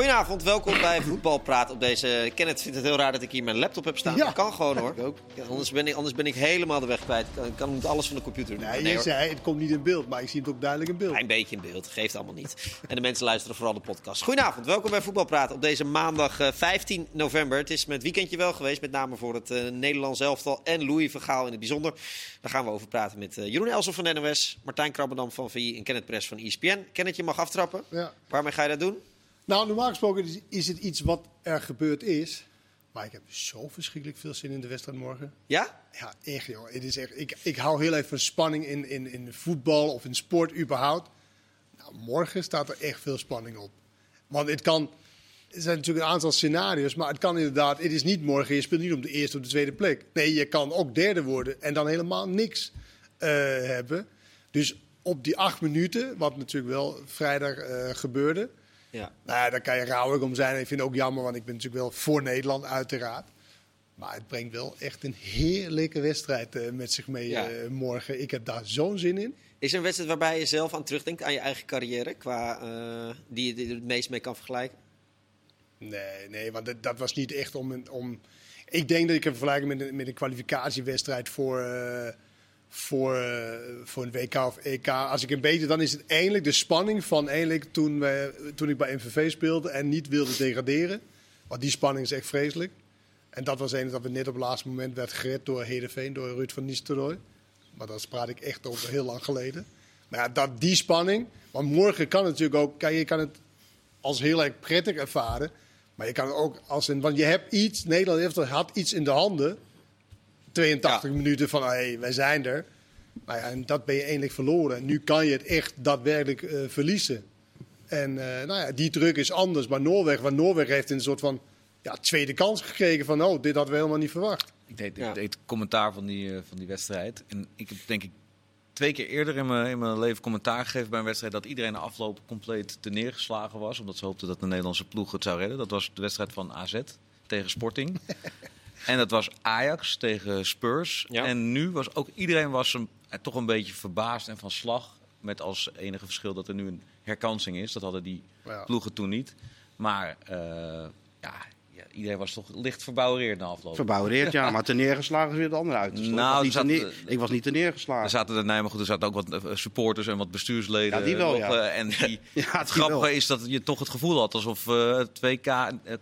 Goedenavond, welkom bij Voetbalpraat op deze... Kenneth vindt het heel raar dat ik hier mijn laptop heb staan. Ja. Dat kan gewoon hoor. Ja, anders, ben ik, anders ben ik helemaal de weg kwijt. Ik kan moet alles van de computer doen. Nee, Nee, je zei het komt niet in beeld, maar ik zie het ook duidelijk in beeld. Een beetje in beeld, geeft allemaal niet. En de mensen luisteren vooral de podcast. Goedenavond, welkom bij Voetbalpraat op deze maandag eh, 15 november. Het is met weekendje wel geweest, met name voor het eh, Nederlands elftal en Louis Vergaal in het bijzonder. Daar gaan we over praten met eh, Jeroen Elsel van NOS, Martijn Krabbendam van VI en Kenneth Press van ESPN. Kenneth, je mag aftrappen. Ja. Waarmee ga je dat doen? Nou, normaal gesproken is, is het iets wat er gebeurd is. Maar ik heb zo verschrikkelijk veel zin in de wedstrijd morgen. Ja? Ja, echt joh. Het is echt, ik, ik hou heel even van spanning in, in, in voetbal of in sport überhaupt. Nou, morgen staat er echt veel spanning op. Want het kan... Er zijn natuurlijk een aantal scenario's, maar het kan inderdaad... Het is niet morgen, je speelt niet op de eerste of de tweede plek. Nee, je kan ook derde worden en dan helemaal niks eh, hebben. Dus op die acht minuten, wat natuurlijk wel vrijdag eh, gebeurde... Ja. Nou ja, daar kan je rouwig om zijn. Ik vind het ook jammer, want ik ben natuurlijk wel voor Nederland, uiteraard. Maar het brengt wel echt een heerlijke wedstrijd eh, met zich mee Ja. eh, morgen. Ik heb daar zo'n zin in. Is er een wedstrijd waarbij je zelf aan terugdenkt, aan je eigen carrière, qua, eh, die je je het meest mee kan vergelijken? Nee, nee, want dat, dat was niet echt om, een- om... Ik denk dat ik een vergelijking met een, met een kwalificatiewedstrijd voor, voor, eh, voor een WK of EK. Als ik een beetje, dan is het eindelijk de spanning van eindelijk toen, we, toen ik bij MVV speelde en niet wilde degraderen. Want die spanning is echt vreselijk. En dat was een dat we net op het laatste moment werd gered door Hedeveen, door Ruud van Nistelrooy. Maar dat praat ik echt over heel lang geleden. Maar ja, dat, die spanning. Want morgen kan het natuurlijk ook. Kijk, je kan het als heel erg prettig ervaren. Maar je kan het ook als een. Want je hebt iets. Nederland heeft, had iets in de handen. 82 Ja. minuten van. Hé, hey, wij zijn er. Maar ja, en dat ben je eindelijk verloren. En nu kan je het echt daadwerkelijk eh, verliezen. En eh, nou ja, die druk is anders. Maar Noorwegen, want Noorwegen heeft een soort van. Ja, tweede kans gekregen van. Oh, dit hadden we helemaal niet verwacht. Ik deed, Ja. ik deed commentaar van die, eh, van die wedstrijd. En ik heb denk ik twee keer eerder in mijn, in mijn leven commentaar gegeven bij een wedstrijd dat iedereen na afloop compleet te neergeslagen was. Omdat ze hoopten dat de Nederlandse ploeg het zou redden. Dat was de wedstrijd van AZ tegen Sporting. en dat was Ajax tegen Spurs. Ja. En nu was ook iedereen was een, eh, toch een beetje verbaasd en van slag. Met als enige verschil dat er nu een herkansing is. Dat hadden die Ja. ploegen toen niet. Maar eh, ja, iedereen was toch licht verbouwereerd na afloop. Verbouwereerd, ja. Maar te neergeslagen is weer de andere uit. Dus Nou, ik, was niet te zat- neer- ik was niet te neergeslagen. Er zaten er, nee, maar goed, er zaten ook wat eh, supporters en wat bestuursleden. Ja, die wel, ja. eh, En die, Ja, het grappige wel. is dat je toch het gevoel had alsof eh, het WK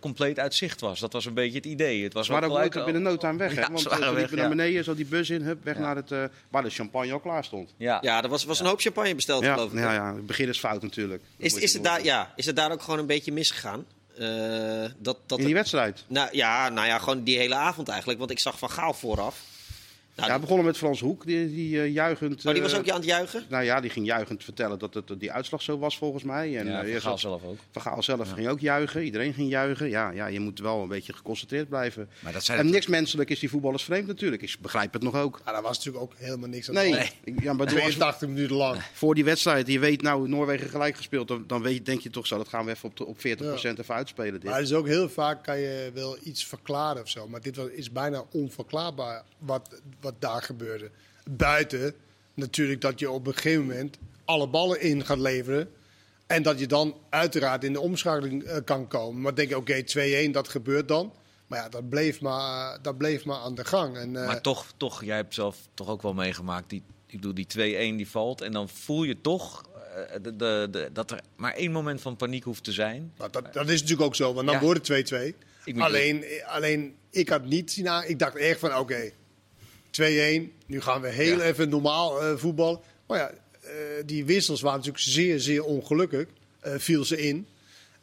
compleet uit zicht was. Dat was een beetje het idee. Het was wel ook gelijk binnen no time weg. Hè? Want ze weg, liepen naar beneden, zo die bus in, hup, weg Ja. naar het, eh, waar de champagne al klaar stond. Ja. Ja, er was, was een hoop champagne besteld, Ja, geloof ik. ja, ja, het begin is fout natuurlijk. Is, is, het daar, ja, is het daar ook gewoon een beetje misgegaan? Eh, dat, dat In die wedstrijd. nou, ja, nou ja, gewoon die hele avond eigenlijk. Want ik zag Van Gaal vooraf. Nou, Ja, begonnen met Frans Hoek, die, die eh, juichend... oh, die was eh, ook aan het juichen? Nou ja, die ging juichend vertellen dat het, die uitslag zo was volgens mij. En, Ja, eh, Van Gaal zelf ook. Van Gaal zelf ging ook juichen, iedereen ging juichen. Ja, ja, je moet wel een beetje geconcentreerd blijven. Maar dat zijn En niks menselijk is die voetballers vreemd natuurlijk. Ik begrijp het nog ook. Ja, daar was natuurlijk ook helemaal niks aan Nee, ja, maar door- als- 82 minuten lang. voor die wedstrijd, je weet nou Noorwegen gelijk gespeeld, dan, dan weet, je- denk je toch zo, dat gaan we even op, de, op 40% even uitspelen. Dit. Maar het is ook heel vaak kan je wel iets verklaren of zo. Maar dit was, is bijna onverklaarbaar wat, wat daar gebeurde. Buiten natuurlijk dat je op een gegeven moment alle ballen in gaat leveren. En dat je dan uiteraard in de omschakeling eh, kan komen. Maar denk je, oké, 2-1, dat gebeurt dan. Maar ja, dat bleef maar, dat bleef maar aan de gang. En, eh, Maar toch, toch, jij hebt zelf toch ook wel meegemaakt. Die, ik bedoel, die 2-1 die valt. En dan voel je toch eh, de, de, de- dat er maar één moment van paniek hoeft te zijn. Maar dat, dat is natuurlijk ook zo, want dan Ja. wordt het 2-2. Ik moet- Alleen, alleen, ik had niet zien aan. Ik dacht echt van, oké, 2-1. Nu gaan we heel Ja. even normaal eh voetbal. Maar ja, eh, die wissels waren natuurlijk zeer, zeer ongelukkig. eh viel ze in.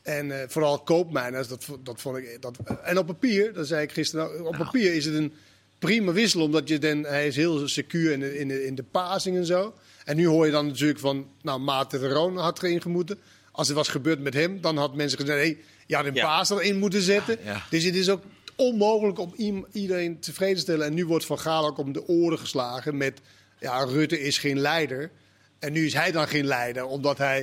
En vooral Koopmeiners, dat, dat vond ik... Dat, en op papier, dat zei ik gisteren, ook, op papier is het een prima wissel. Omdat je dan, hij is heel secuur in de, in, de, in de passing en zo. En nu hoor je dan natuurlijk van, nou, Maarten de Roon had erin gemoeten. Als het was gebeurd met hem, dan had mensen gezegd, hé, je had een Ja. paas erin moeten zetten. Ja, ja. Dus het is ook onmogelijk om iedereen tevreden te stellen. En nu wordt Van Gaal ook om de oren geslagen met, ja, Rutte is geen leider. En nu is hij dan geen leider, omdat hij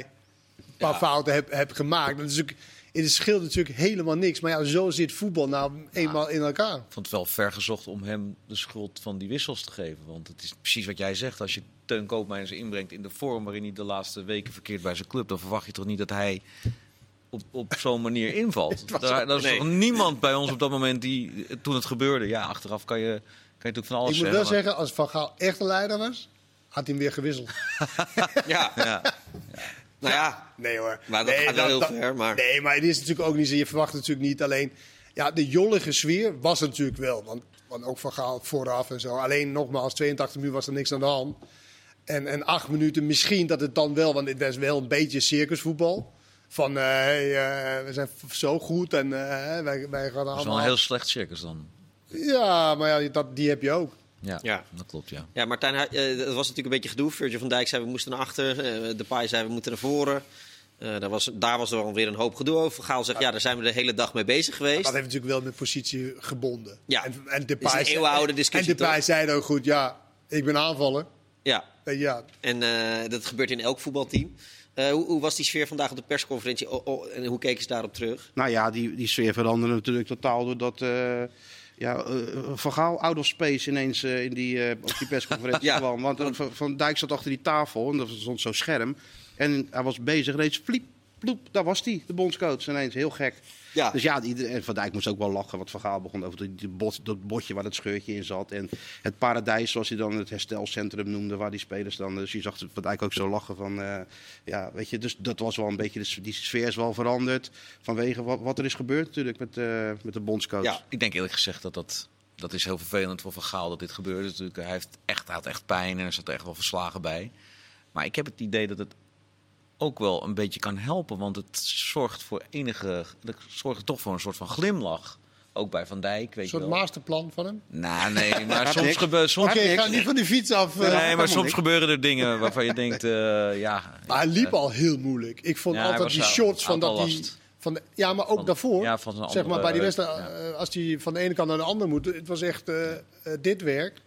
een paar Ja. fouten heeft heb gemaakt. Dat is ook, het scheelt natuurlijk helemaal niks. Maar ja, zo zit voetbal nou eenmaal in elkaar. Ik vond het wel vergezocht om hem de schuld van die wissels te geven. Want het is precies wat jij zegt. Als je Teun Koopmeiners inbrengt in de vorm waarin hij de laatste weken verkeert bij zijn club... dan verwacht je toch niet dat hij op, op zo'n manier invalt. Daar, er is Nee. toch niemand bij ons op dat moment die, toen het gebeurde. Ja, achteraf kan je, kan je natuurlijk van alles Ik moet wel zeggen. zeggen, als Van Gaal echt een leider was, had hij hem weer gewisseld. Ja, maar- ja. nou ja. Nee hoor. Maar dat nee, gaat wel heel ver, maar- Nee, maar het is natuurlijk ook niet zo. Je verwacht natuurlijk niet alleen... Ja, de jollige sfeer was er natuurlijk wel. Want, want ook Van Gaal vooraf en zo. Alleen nogmaals, 82 minuten was er niks aan de hand. En, en acht minuten misschien dat het dan wel... Want het was wel een beetje circusvoetbal. Van, eh, hey, eh, we zijn zo goed en eh, wij, wij gaan Dat is wel allemaal... een heel slecht circus dan. Ja, maar ja, dat, die heb je ook. Ja, Ja. dat klopt, ja. Ja, Martijn, eh, dat was natuurlijk een beetje gedoe. Virgil van Dijk zei we moesten naar achter. de Pai zei we moeten naar voren. Eh, daar, was, daar was er alweer een hoop gedoe over. Gaal zegt ja, daar zijn we de hele dag mee bezig geweest. Dat heeft natuurlijk wel met positie gebonden. Ja. En, en de is een eeuwenoude discussie, En de toch? zei ook goed, ja, ik ben aanvaller. Ja, Ja, en eh, dat gebeurt in elk voetbalteam. Eh, hoe, hoe was die sfeer vandaag op de persconferentie Oh, oh, en hoe keken ze daarop terug? Nou ja, die, die sfeer veranderde natuurlijk totaal doordat eh ja, eh, Van Gaal out of space ineens in die, op die persconferentie Ja. kwam. Want Van, Dijk zat achter die tafel en dat stond zo'n scherm. En hij was bezig, reeds fliep, ploep, daar was hij, de bondscoach. Ineens heel gek. Ja. Dus ja, die, en Van Dijk moest ook wel lachen. Want Van Gaal begon over die, die bot, dat botje waar het scheurtje in zat. En het paradijs, zoals hij dan het herstelcentrum noemde, waar die spelers dan. Dus je zag Van Dijk ook zo lachen van. eh, ja, weet je, dus dat was wel een beetje. de- Die sfeer is wel veranderd. Vanwege wat, wat er is gebeurd natuurlijk met, eh, met de bondscoach. Ja. Ik denk eerlijk gezegd dat dat... Dat is heel vervelend voor Van Gaal dat dit gebeurde. Natuurlijk, hij, heeft echt, hij had echt pijn en er zat echt wel verslagen bij. Maar ik heb het idee dat het ook wel een beetje kan helpen. Want het zorgt voor enige... Het zorgt toch voor een soort van glimlach. Ook bij Van Dijk, weet een soort je wel. masterplan van hem. Nou, nee, maar soms. Soms Oké, niks. ga niet van die fiets af. eh. Nee, maar soms gebeuren er dingen waarvan je denkt, eh, ja... Maar hij liep al heel moeilijk. Ik vond Ja, altijd die shots van dat last. Van de, ja, maar ook Van- daarvoor. ja, van zeg maar bij die wedstrijd, ja. eh, als hij van de ene kant naar de andere moet. Het was echt eh, eh, dit werk.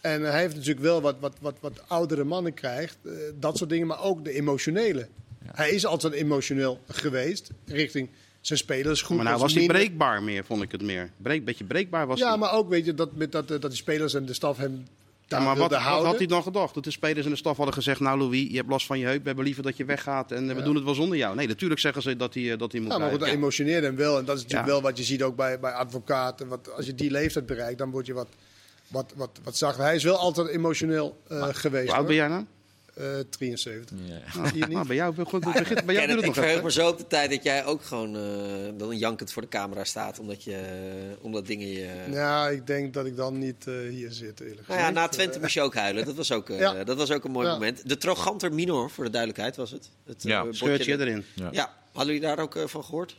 En hij heeft natuurlijk wel wat, wat, wat, wat oudere mannen krijgt. eh, dat soort dingen, maar ook de emotionele. Hij is altijd emotioneel geweest richting zijn spelers. Goed, Maar nou was hij minder- breekbaar meer, vond ik het meer. Breek, beetje breekbaar was Ja, hij. maar ook weet je dat, met dat, eh, dat die spelers en de staf hem Ja, maar wat, had hij dan gedacht? Dat de spelers en de staf hadden gezegd... Nou Louis, je hebt last van je heup. We hebben liever dat je weggaat. En eh, we doen het wel zonder jou. Nee, natuurlijk zeggen ze dat hij, dat hij moet Ja, maar dat emotioneerde hem wel. En dat is natuurlijk Ja. wel wat je ziet ook bij, bij advocaten. Want als je die leeftijd bereikt, dan word je wat, wat, wat, wat zachter. Hij is wel altijd emotioneel eh, geweest. Hoe oud ben jij nou? Eh, 73. Ja. Zie je niet? Ah, bij jou, goed, bij jou doet het ik nog verheug even. me zo op de tijd dat jij ook gewoon eh, dan jankend voor de camera staat. Omdat, je, omdat dingen je... Ja, ik denk dat ik dan niet eh, hier zit, eerlijk Nou ja, gezegd. na Twente moest je ook huilen. Dat was ook, eh, Ja. dat was ook een mooi Ja. moment. De Troganter Minor, voor de duidelijkheid, was het. het Ja, eh, Scheurtje erin. Ja. Ja, hadden jullie daar ook eh, van gehoord?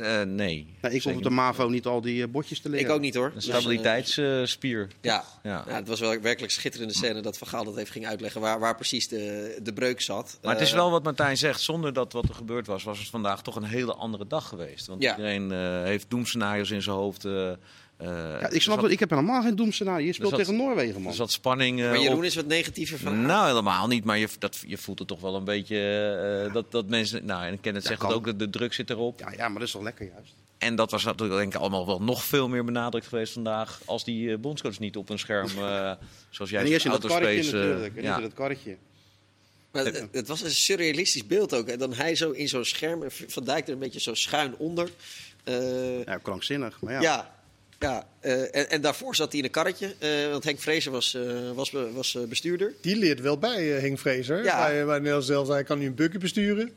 Eh, nee. Nou, ik hoef op de MAVO niet al die eh, botjes te leren. Ik ook niet hoor. Een Dus, stabiliteitsspier. ja. Ja. Ja, het was wel werkelijk schitterende scène dat Van Gaal dat even ging uitleggen waar, waar precies de, de breuk zat. Maar het is Eh, wel wat Martijn zegt. Zonder dat wat er gebeurd was, was het vandaag toch een hele andere dag geweest. Want Ja. iedereen eh, heeft doemscenario's in zijn hoofd. Eh, Ja, ik snap zat- het. Ik heb helemaal geen doemscenario. Je speelt zat- tegen Noorwegen, man. Er zat spanning eh, Maar Jeroen op. is wat negatiever van. Nou, helemaal niet. Maar je, dat, je voelt het toch wel een beetje eh, dat, dat mensen... Nou, en Kenneth zegt het ook, de, de druk zit erop. Ja, ja, maar dat is toch lekker juist. En dat was natuurlijk denk ik allemaal wel nog veel meer benadrukt geweest vandaag... als die bondscoach niet op een scherm, eh, zoals jij zegt, dat karretje autospace, natuurlijk. En ja. in dat karretje. Maar het, het was een surrealistisch beeld ook. En dan hij zo in zo'n scherm en Van Dijk er een beetje zo schuin onder. Eh, Ja, krankzinnig. Maar ja. ja. Ja, eh, en, en daarvoor zat hij in een karretje. eh, want Henk Vrezer was, eh, was, was eh, bestuurder. Die leert wel bij, Henk Vrezer. Ja. Bij, bij Nederlands zelfs, hij kan nu een bukje besturen.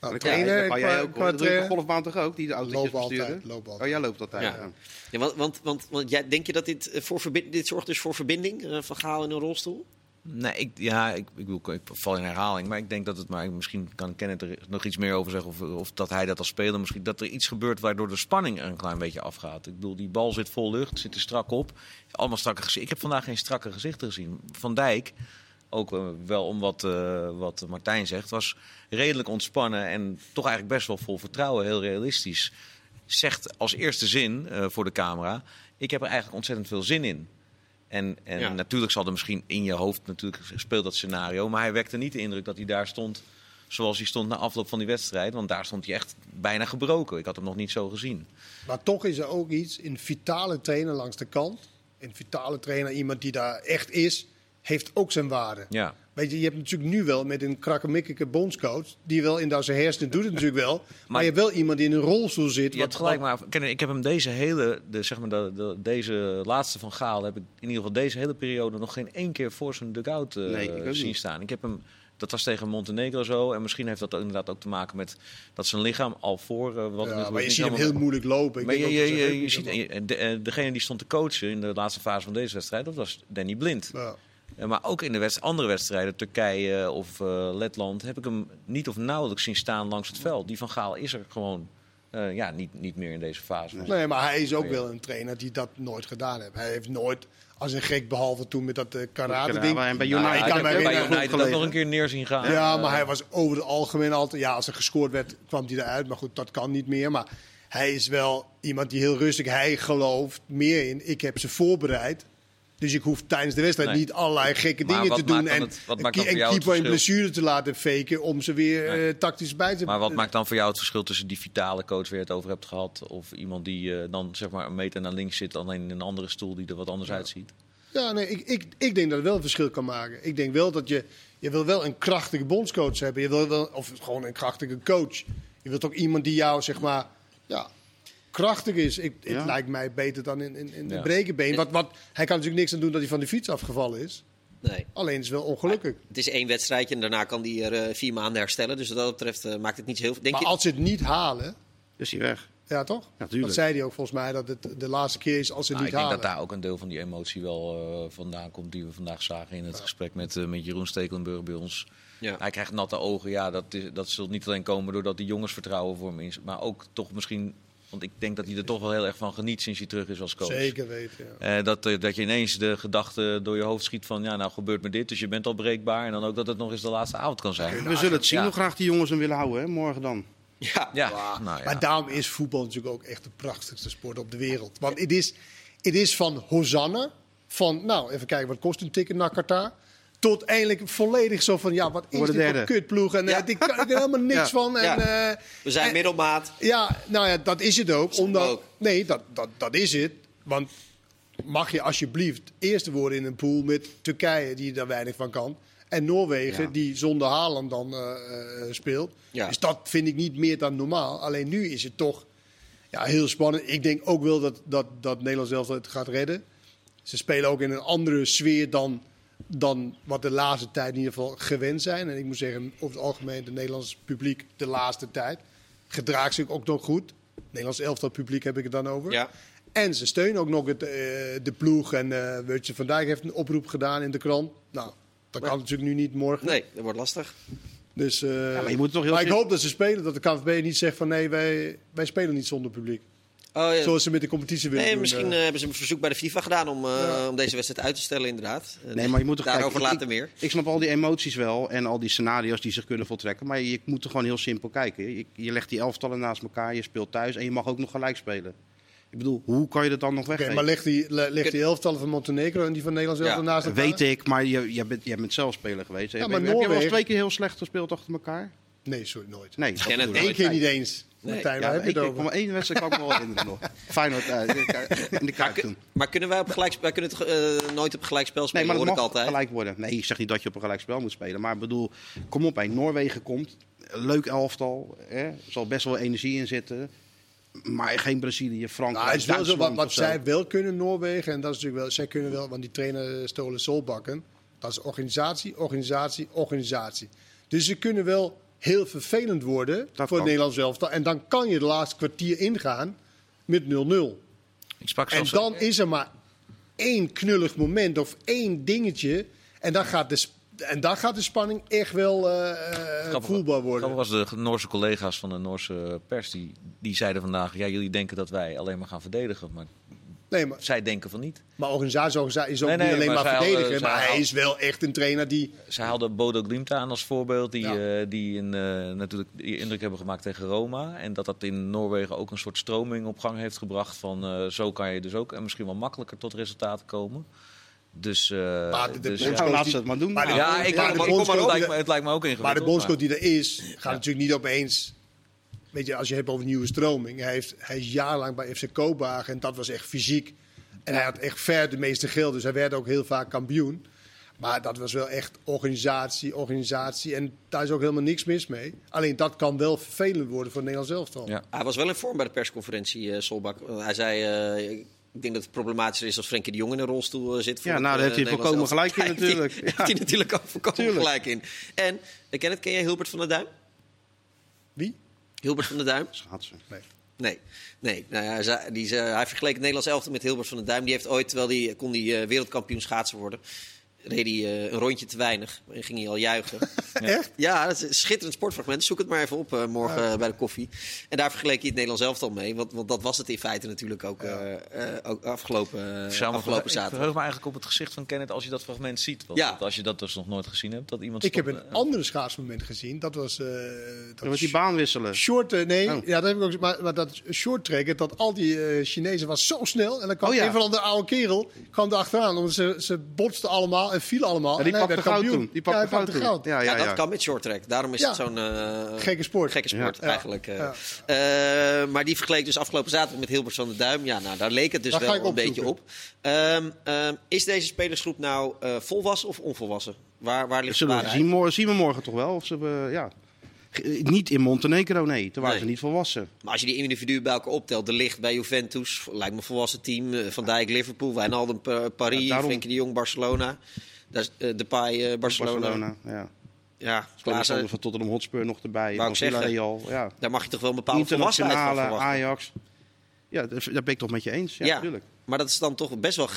Nou, Dat kan, jij- trainer, kan jij qua- ook. qua trainer. golfbaan toch ook? Die de autootjes Loop altijd, besturen? loop altijd. Oh, jij loopt altijd. Ja. Ja. Ja, want, want, want, want jij, denk je dat dit, voor verbind, dit zorgt dus voor verbinding eh, van Gaal in een rolstoel? Nee, ik, ja, ik, ik, ik val in herhaling, maar ik denk dat het, maar misschien kan Kenneth er nog iets meer over zeggen, of, of dat hij dat als speler, misschien dat er iets gebeurt waardoor de spanning er een klein beetje afgaat. Ik bedoel, die bal zit vol lucht, zit er strak op, allemaal strakke gezichten. Ik heb vandaag geen strakke gezichten gezien. Van Dijk, ook eh, wel om wat, eh, wat Martijn zegt, was redelijk ontspannen en toch eigenlijk best wel vol vertrouwen, heel realistisch. Zegt als eerste zin eh, voor de camera, ik heb er eigenlijk ontzettend veel zin in. En, en Ja. natuurlijk zal er misschien in je hoofd natuurlijk speelt dat scenario. Maar hij wekte niet de indruk dat hij daar stond zoals hij stond na afloop van die wedstrijd. Want daar stond hij echt bijna gebroken. Ik had hem nog niet zo gezien. Maar toch is er ook iets in vitale trainer langs de kant. Een vitale trainer, iemand die daar echt is, heeft ook zijn waarde. Ja, Weet je, je hebt natuurlijk nu wel met een krakkemikkige bondscoach, die wel in zijn hersenen doet het natuurlijk wel. Maar, je hebt wel iemand die in een rolstoel zit. Je hebt gelijk, maar ik heb hem deze hele, de, zeg maar de, de- deze laatste van Gaal, heb ik in ieder geval deze hele periode nog geen één keer voor zijn dugout Nee, ik ook zien niet. staan. Ik heb hem, dat was tegen Montenegro zo, en misschien heeft dat inderdaad ook te maken met dat zijn lichaam al voor. eh, wat Ja, maar je ziet hem heel moeilijk lopen. Ik Maar je, je, ziet, en de- eh, degene die stond te coachen in de laatste fase van deze wedstrijd, dat was Danny Blind. Ja. Eh, Maar ook in de wedst- andere wedstrijden, Turkije of eh, Letland, heb ik hem niet of nauwelijks zien staan langs het veld. Die van Gaal is er gewoon eh, ja, niet, niet meer in deze fase. Nee, maar hij is ook ja. wel een trainer die dat nooit gedaan heeft. Hij heeft nooit als een gek, behalve toen met dat eh, karate Ja, bij Nou, United ik ik kan bij United ook nog een keer neer zien gaan. Ja, maar hij was over het algemeen altijd... Ja, als er gescoord werd, kwam hij eruit. Maar goed, dat kan niet meer. Maar hij is wel iemand die heel rustig... Hij gelooft meer in, ik heb ze voorbereid. Dus ik hoef tijdens de wedstrijd Nee. niet allerlei gekke Maar dingen te doen. En het- wat maakt voor jou keeper een blessure te laten faken... om ze weer Nee. eh, tactisch bij te... Maar wat maakt dan voor jou het verschil tussen die vitale coach waar je het over hebt gehad, of iemand die eh, dan zeg maar een meter naar links zit, alleen in een andere stoel die er wat anders uitziet? Ja, nee, ik, ik, ik denk dat het wel een verschil kan maken. Ik denk wel dat je... Je wil wel een krachtige bondscoach hebben. Je wil wel, of gewoon een krachtige coach. Je wilt ook iemand die jou, zeg maar... Ja, krachtig is. Ik, Ja. Het lijkt mij beter dan in, in, in de brekenbeen. Wat, wat, hij kan natuurlijk niks aan doen dat hij van de fiets afgevallen is. Nee. Alleen is het wel ongelukkig. Het is één wedstrijdje en daarna kan hij er eh, vier maanden herstellen. Dus wat dat betreft eh, maakt het niet zo heel veel. Denk Maar je, als ze het niet halen... is hij weg. Ja, toch? Ja, tuurlijk. dat zei hij ook volgens mij, dat het de laatste keer is als ze het Nou, ik niet denk halen. dat daar ook een deel van die emotie wel eh, vandaan komt die we vandaag zagen in het gesprek met, met Jeroen Stekelenburg bij ons. Ja. Hij krijgt natte ogen. Ja, dat, is, dat zult niet alleen komen doordat die jongens vertrouwen voor hem is, maar ook toch misschien, want ik denk dat hij er toch wel heel erg van geniet sinds hij terug is als coach. Zeker weten, ja. Eh, dat, eh, dat je ineens de gedachte door je hoofd schiet van, ja, nou gebeurt me dit, dus je bent al breekbaar. En dan ook dat het nog eens de laatste avond kan zijn. We zullen het zien Ja. hoe graag die jongens hem willen houden, hè, morgen dan. ja, Ja, nou ja. Maar daarom is voetbal natuurlijk ook echt de prachtigste sport op de wereld. Want het is, het is van Hosanna, van nou, even kijken, wat kost een ticket naar Qatar? Tot eindelijk volledig zo van, ja, wat is dit voor kutploeg? En eh, Ja. kan ik er helemaal niks Ja. van. En, eh, we zijn en- middelmaat. Ja, nou ja, dat is het ook. Omdat, ook. Nee, dat, dat, dat is het. Want mag je alsjeblieft eerste worden in een pool met Turkije, die daar weinig van kan. En Noorwegen, Ja. die zonder Haaland dan eh, speelt. Ja. Dus dat vind ik niet meer dan normaal. Alleen nu is het toch ja, heel spannend. Ik denk ook wel dat, dat, dat Nederland zelf het gaat redden. Ze spelen ook in een andere sfeer dan, dan wat de laatste tijd in ieder geval gewend zijn. En ik moet zeggen, over het algemeen, het Nederlands publiek de laatste tijd gedraagt zich ook nog goed. Nederlands elftal publiek heb ik het dan over. Ja. En ze steunen ook nog het, eh, de ploeg. En eh Virgil van Dijk heeft een oproep gedaan in de krant. Nou, dat kan natuurlijk nu niet morgen. Nee, dat wordt lastig. Dus, eh, maar je moet toch heel maar ik hoop dat ze spelen. Dat de KNVB niet zegt van nee, wij, wij spelen niet zonder publiek. Oh, ja. Zoals ze met de competitie willen Nee, doen. misschien eh. eh, hebben ze een verzoek bij de FIFA gedaan om, eh, Ja. om deze wedstrijd uit te stellen, inderdaad. Nee, maar je moet toch Daarover kijken, later ik, meer. Ik snap al die emoties wel en al die scenario's die zich kunnen voltrekken. Maar je moet er gewoon heel simpel kijken. Je, je legt die elftallen naast elkaar, je speelt thuis en je mag ook nog gelijk spelen. Ik bedoel, hoe kan je dat dan nog weggeven? maar leg die, die elftallen van Montenegro en die van Nederland zelf Ja, ernaast elkaar. Weet ik, maar je, je bent, jij bent zelf speler geweest. Ja, heb, maar heb je wel eens Noorwegen- twee keer heel slecht gespeeld achter elkaar? Nee, sorry, nooit. Nee. dat ken het bedoel ik. Eén keer niet eens. Nee. Martijn, Ja, waar heb je ik, kom één wedstrijd kan ik me wel herinneren nog. Feyenoord uh, in de toen. Maar kunnen wij op gelijk, wij kunnen het eh, nooit op gelijkspel Nee, spelen, maar het hoor ik mag altijd. gelijk worden. Nee, ik zeg niet dat je op een gelijk spel moet spelen. Maar ik bedoel, kom op, hè. Noorwegen komt. Leuk elftal. Hè. Er zal best wel energie in zitten. Maar geen Brazilië, Frankrijk, Nou, het is wel zo, wat, wat zij wel kunnen, Noorwegen, en dat is natuurlijk wel, zij kunnen wel, want die trainer Stolen Solbakken, dat is organisatie, organisatie, organisatie. Dus ze kunnen wel heel vervelend worden voor kan. het Nederlands elftal. En dan kan je de laatste kwartier ingaan met 0-0. Ik sprak En dan is er maar één knullig moment of één dingetje. En dan gaat de, sp- en dan gaat de spanning echt wel eh, eh, Grappig- voelbaar worden. grappig was de Noorse collega's van de Noorse pers, die, die zeiden vandaag, ja, jullie denken dat wij alleen maar gaan verdedigen. Maar Nee, maar, zij denken van niet. maar organisatie is ook Nee, nee, niet alleen maar maar, verdedigen. hadden- maar hij is wel echt een trainer die... Zij haalden Bodo Glimt aan als voorbeeld, die, Ja. eh, die in, eh, natuurlijk die indruk hebben gemaakt tegen Roma. En dat dat in Noorwegen ook een soort stroming op gang heeft gebracht van eh, zo kan je dus ook en misschien wel makkelijker tot resultaten komen. Dus, Maar de- de bondscoach- ja. Laat ze het maar doen. Maar de- ja, ik, maar maar de het, lijkt me, het lijkt me ook ingewikkeld. Maar de bondscoach die er is, gaat Ja. natuurlijk niet opeens... Weet je, als je hebt over nieuwe stroming. Hij, heeft, hij is jarenlang bij FC Kopenhagen en dat was echt fysiek. En hij had echt ver de meeste geld, dus hij werd ook heel vaak kampioen. Maar dat was wel echt organisatie, organisatie. En daar is ook helemaal niks mis mee. Alleen dat kan wel vervelend worden voor het Nederlands elftal. Ja. Hij was wel in vorm bij de persconferentie, eh, Solbak. Uh, hij zei, uh, ik denk dat het problematischer is als Frenkie de Jong in een rolstoel zit. Ja, nou, daar heeft hij volkomen gelijk in natuurlijk. Daar heeft hij natuurlijk ook volkomen gelijk in. En, ken, het, ken jij Hilbert van der Duim? Wie? Hilbert van der Duim? Schaatsen. Nee. Nee, nee. Nou ja, hij, die, hij vergeleek het Nederlands elftal met Hilbert van der Duim. Die heeft ooit, terwijl die kon die wereldkampioen schaatsen worden reed hij uh, een rondje te weinig en ging hij al juichen. Echt? Ja, dat is een schitterend sportfragment. Zoek het maar even op uh, morgen ja. bij de koffie. En daar vergeleek hij het Nederlands elftal mee. Want, want dat was het in feite natuurlijk ook, ja. uh, ook afgelopen, afgelopen zaterdag. Ik verheug me eigenlijk op het gezicht van Kenneth als je dat fragment ziet. Want ja. als je dat dus nog nooit gezien hebt, dat iemand... Ik heb een andere schaatsmoment gezien. Dat was... dat, dat was die baan wisselen. Short, nee, oh. ja, dat heb ik ook maar, maar dat short trekken, dat al die Chinezen was zo snel. En dan kwam oh, ja. een van de oude kerel kwam erachteraan. Omdat ze, ze botsten allemaal en vielen allemaal. Ja, die pakte goud toen. Die pakte ja, goud toen. goud. Ja, Ja, ja, dat kan met short track. Daarom is Ja. het zo'n uh, Gekke sport. gekke sport Ja. eigenlijk. eh. Ja. Eh, maar die vergeleek dus afgelopen zaterdag met Hilbert van der Duim. Ja, nou, daar leek het dus wel een beetje op. Ehm, ehm, is deze spelersgroep nou eh, volwassen of onvolwassen? Waar, waar ligt de Zullen we zien, morgen, zien we morgen toch wel? Of ze, eh, ja. Ge- Niet in Montenegro, nee. Toen waren Nee. ze niet volwassen. Maar als je die individuen bij elkaar optelt, de licht bij Juventus, lijkt me een volwassen team. eh, Van Dijk, Liverpool, Wijnaldum, Pa- Paris, Ja, daarom. Frenkie de Jong, Barcelona. Daar is uh, Depay, eh, Barcelona. Barcelona, ja. Ja, Klaassen van Tottenham Hotspur nog erbij. Wou. Villarreal, ja. daar mag je toch wel een bepaalde volwassenheid van verwachten. Ajax. Ja, dat daar ben ik toch met je eens. Ja, Ja. Maar dat is dan toch best wel...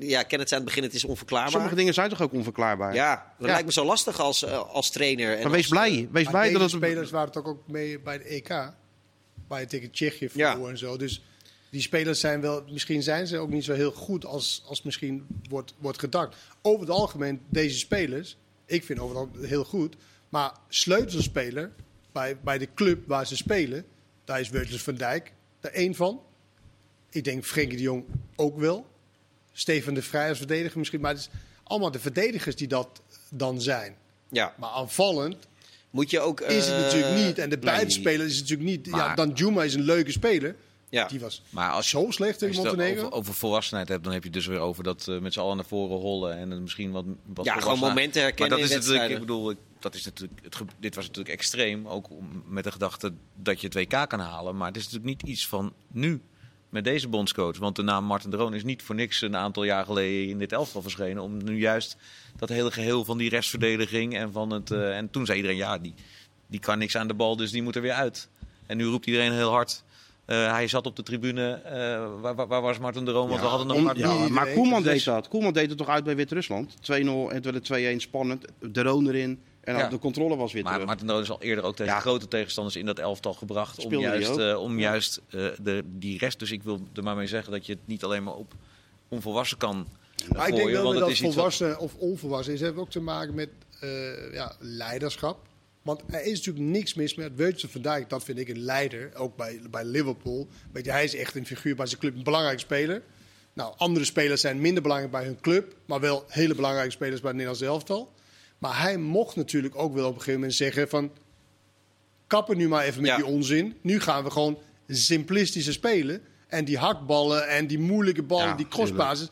Ja, Kenneth zei aan het begin, het is onverklaarbaar. Sommige dingen zijn toch ook onverklaarbaar? Ja, dat Ja. lijkt me zo lastig als, eh, als trainer. En Maar wees als, blij. eh, Wees Maar blij deze dat het... spelers waren toch ook mee bij de EK. Waar je tegen Tsjechië Ja. en zo. Dus die spelers zijn wel... Misschien zijn ze ook niet zo heel goed als, als misschien wordt, wordt gedacht. Over het algemeen, deze spelers... Ik vind overal heel goed. Maar sleutelspeler bij, bij de club waar ze spelen... Daar is Weutels van Dijk er één van. Ik denk Frenkie de Jong ook wel. Stefan de Vrij als verdediger misschien. Maar het is allemaal de verdedigers die dat dan zijn. ja, Maar aanvallend moet je ook... is het eh, natuurlijk niet. En de buitenspeler is het natuurlijk niet. ja, dan Juma is een leuke speler. Ja. Die was Maar als je, zo slecht als tegen je het Montenegro. over, over volwassenheid hebt, dan heb je het dus weer over dat eh, met z'n allen naar voren hollen en misschien wat, wat Ja, gewoon momenten herkennen Maar dat in is natuurlijk, ik bedoel, dat is natuurlijk, het, dit was natuurlijk extreem, ook met de gedachte dat je het WK kan halen. Maar het is natuurlijk niet iets van nu met deze bondscoach. Want de naam Martin de Roon is niet voor niks een aantal jaar geleden in dit elftal verschenen. Om nu juist dat hele geheel van die restverdediging en van het... eh, en toen zei iedereen, ja, die, die kan niks aan de bal, dus die moet er weer uit. En nu roept iedereen heel hard... eh, hij zat op de tribune. eh, waar, waar, waar was Martin de Roon? Want we hadden nog Om- maar... ja, maar Koeman deed dat. Koeman deed het toch uit bij Wit-Rusland. 2-0 en toen werd het 2-1 spannend. De Roon erin. En Ja. de controle was weer Maar terug. Martin de Roon is al eerder ook tegen Ja. grote tegenstanders in dat elftal gebracht. Om Speelde juist, eh, om juist eh, de, die rest. Dus ik wil er maar mee zeggen dat je het niet alleen maar op onvolwassen kan maar ik denk wel want dat het is iets wat- volwassen of onvolwassen is. heeft ook te maken met eh, ja, leiderschap. Want er is natuurlijk niks mis met Weutje van Dijk. Dat vind ik een leider. Ook bij, bij Liverpool. Weet je, hij is echt een figuur bij zijn club. Een belangrijke speler. Nou, andere spelers zijn minder belangrijk bij hun club. Maar wel hele belangrijke spelers bij het Nederlands elftal. Maar hij mocht natuurlijk ook wel op een gegeven moment zeggen van... Kappen nu maar even met Ja. die onzin. Nu gaan we gewoon simplistischer spelen. En die hakballen en die moeilijke ballen, Ja, die crossbasis...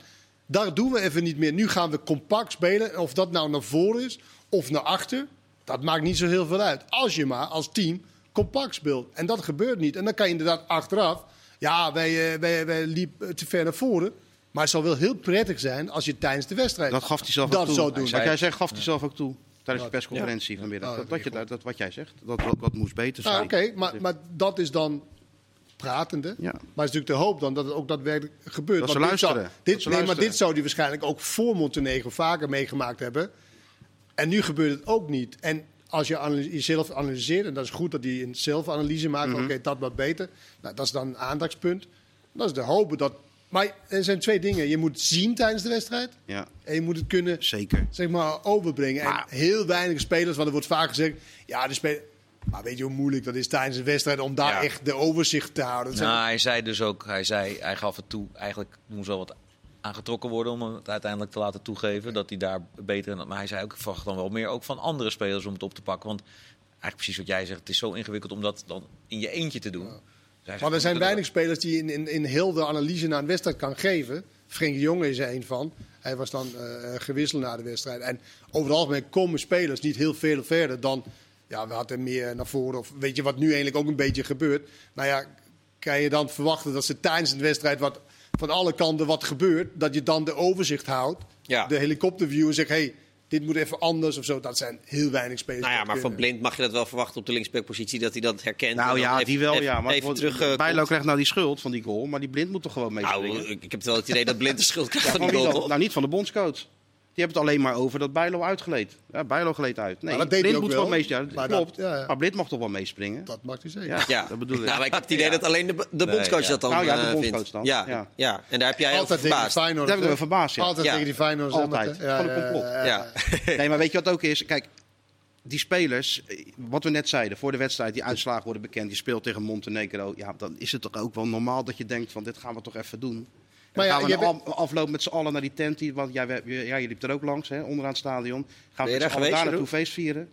Daar doen we even niet meer. Nu gaan we compact spelen. Of dat nou naar voren is of naar achter. Dat maakt niet zo heel veel uit. Als je maar als team compact speelt. En dat gebeurt niet. En dan kan je inderdaad achteraf... Ja, wij, eh, wij, wij liepen te ver naar voren. Maar het zal wel heel prettig zijn als je tijdens de wedstrijd Dat gaf hij zelf dat ook toe. zou doen. Wat jij zegt, gaf hij zelf ook toe. Tijdens de Ja. persconferentie vanmiddag. Ja, dat, dat dat, je, vind ik dat, wat jij zegt, dat, dat, dat moest beter zijn. Nou, Oké, maar, maar dat is dan pratende. Ja. Maar het is natuurlijk de hoop dan dat het ook daadwerkelijk gebeurt. Dat ze Want dit zou- luisteren. Dit, nee, maar dit zou hij waarschijnlijk ook voor Montenegro vaker meegemaakt hebben. En nu gebeurt het ook niet. En als je jezelf analyseert, en dat is goed dat hij een zelfanalyse maakt, Mhm. oké, dat wat beter. Nou, dat is dan een aandachtspunt. Dat is de hoop dat. Maar er zijn twee dingen. Je moet zien tijdens de wedstrijd. Ja, En je moet het kunnen zeker. zeg maar, overbrengen. Maar- en heel weinig spelers, want er wordt vaak gezegd... Ja, de speler... Maar weet je hoe moeilijk dat is tijdens een wedstrijd om daar Ja. echt de overzicht te houden? Dat zijn- Nou, hij zei dus ook, hij, zei, hij gaf het toe, eigenlijk moest wel wat aangetrokken worden om het uiteindelijk te laten toegeven dat hij daar beter in Maar hij zei ook, ik verwacht dan wel meer ook van andere spelers om het op te pakken. Want eigenlijk precies wat jij zegt, het is zo ingewikkeld om dat dan in je eentje te doen. Hij Maar er zijn weinig spelers die in, in, in heel de analyse naar een wedstrijd kan geven. Frenkie de Jong is er een van. Hij was dan eh, gewisseld na de wedstrijd. En over het algemeen komen spelers niet heel veel verder dan... Ja, we hadden meer naar voren. Of weet je wat nu eigenlijk ook een beetje gebeurt? Nou ja, kan je dan verwachten dat ze tijdens de wedstrijd wat, van alle kanten wat gebeurt... dat je dan de overzicht houdt, Ja. de helikopterview en zegt... Hey, dit moet even anders of zo. Dat zijn heel weinig spelers. Nou ja, maar van. Blind mag je dat wel verwachten op de linksbackpositie, dat hij dat herkent. Nou ja, even- die wel, even- ja. Maar even terug. eh, Bijlo krijgt nou die schuld van die goal, maar die blind moet toch gewoon meespringen? Nou, ik ik heb wel het idee dat Blind de schuld krijgt van Van die goal. Nou, niet van de bondscoach. Die hebben het alleen maar over dat Bijlo uitgeleed. Ja, Bijlo gleed uit. Nee, Maar dat deed Blind hij ook moet wel. meespringen. Ja, Maar klopt. dat- ja, ja. Maar Blind mag toch wel meespringen? Dat mag u zeggen. Ja, Ja, dat bedoel ik. Nou, ik heb het idee dat alleen de, de bondscoach ja. dat dan Nou ja, de eh, bondscoach vindt. dan. Ja, ja. Ja. en daar heb jij Altijd tegen verbaasd. Feyenoord. Daar heb ik me verbaasd, ja. Altijd Ja. tegen die Feyenoord. Altijd. Gewoon een complot. Ja. Nee, maar weet je wat ook is? Kijk, die spelers, eh, wat we net zeiden, voor de wedstrijd, die uitslagen worden bekend. Die speelt tegen Montenegro. Ja, dan is het toch ook wel normaal dat je denkt van dit gaan we toch even doen. Maar Maar ja, gaan we een afloop met z'n allen naar die tent. Die, want jij, jij, jij liep er ook langs, hè, onderaan het stadion. Gaan we je met z'n daar allen daar geweest, naartoe feest vieren?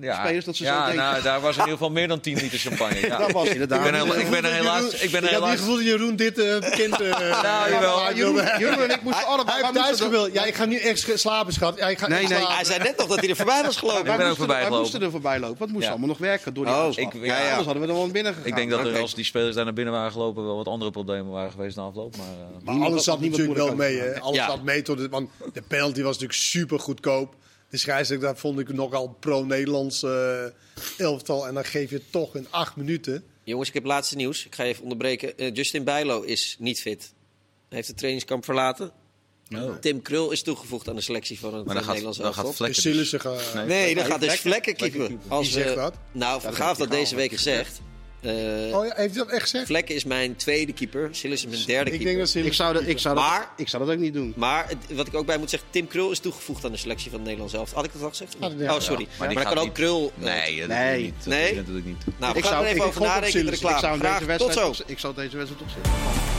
Ja, Spelers dat ze zo denken. nou, daar was in ieder geval meer dan 10 liter champagne. Ja. Dat was inderdaad. Ik ben, hela- ik ben er helaas... Ik ben Ik heb niet helaas gevoeld dat Jeroen dit eh, bekend... eh, Nou, jawel. hij Jeroen, Jeroen en ik moesten. Hij thuis gewild. Ja, ik ga nu echt slapen, schat. Ja, ik ga Nee, nee. slapen. Hij zei net nog dat hij er voorbij was gelopen. ben Wij ook moesten, voorbij wij gelopen. moesten er voorbij lopen. Wat moest Ja. allemaal nog werken door die Oh, ik- ja, ja. Anders hadden we er wel binnen gegaan. Ik denk dat er als die spelers daar naar binnen waren gelopen wel wat andere problemen waren geweest na afloop. Maar, eh, Maar alles zat natuurlijk wel moeilijk mee. Alles zat mee. Want de penalty was natuurlijk super goedkoop. De scheidsrechter daar vond ik nogal pro-Nederlands eh, elftal. En dan geef je toch in acht minuten. Jongens, ik heb laatste nieuws. Ik ga je even onderbreken. Eh, Justin Bijlo is niet fit. Hij heeft het trainingskamp verlaten. Tim Krul is toegevoegd aan de selectie van het maar dan eh, gaat, Nederlands dan gaat elftal. Dus- gaan... Nee. Nee, dan gaat dus Vlekken. Keeper. Als, Wie zegt dat? Nou, heeft dat deze week gezegd. Eh, Oh ja, heeft hij dat echt gezegd? Vlekken is mijn tweede keeper. Silas is mijn derde Ik keeper. denk dat Ik zou, dat, ik, zou dat, Maar- ik zou dat ook niet doen. Maar wat ik ook bij moet zeggen, Tim Krul is toegevoegd aan de selectie van het Nederlands zelf. Had ik dat al gezegd? Net oh, sorry. Ja, maar gaat kan ook niet- Krul... Nee, dat Nee. doe ik niet. Dat Nee? doe ik natuurlijk niet. Nou, we ik gaan zou, er ik, even ik over nadenken. Zou voor. deze Graag. Tot wedstrijd, zo. op- ik zou deze wedstrijd opzetten.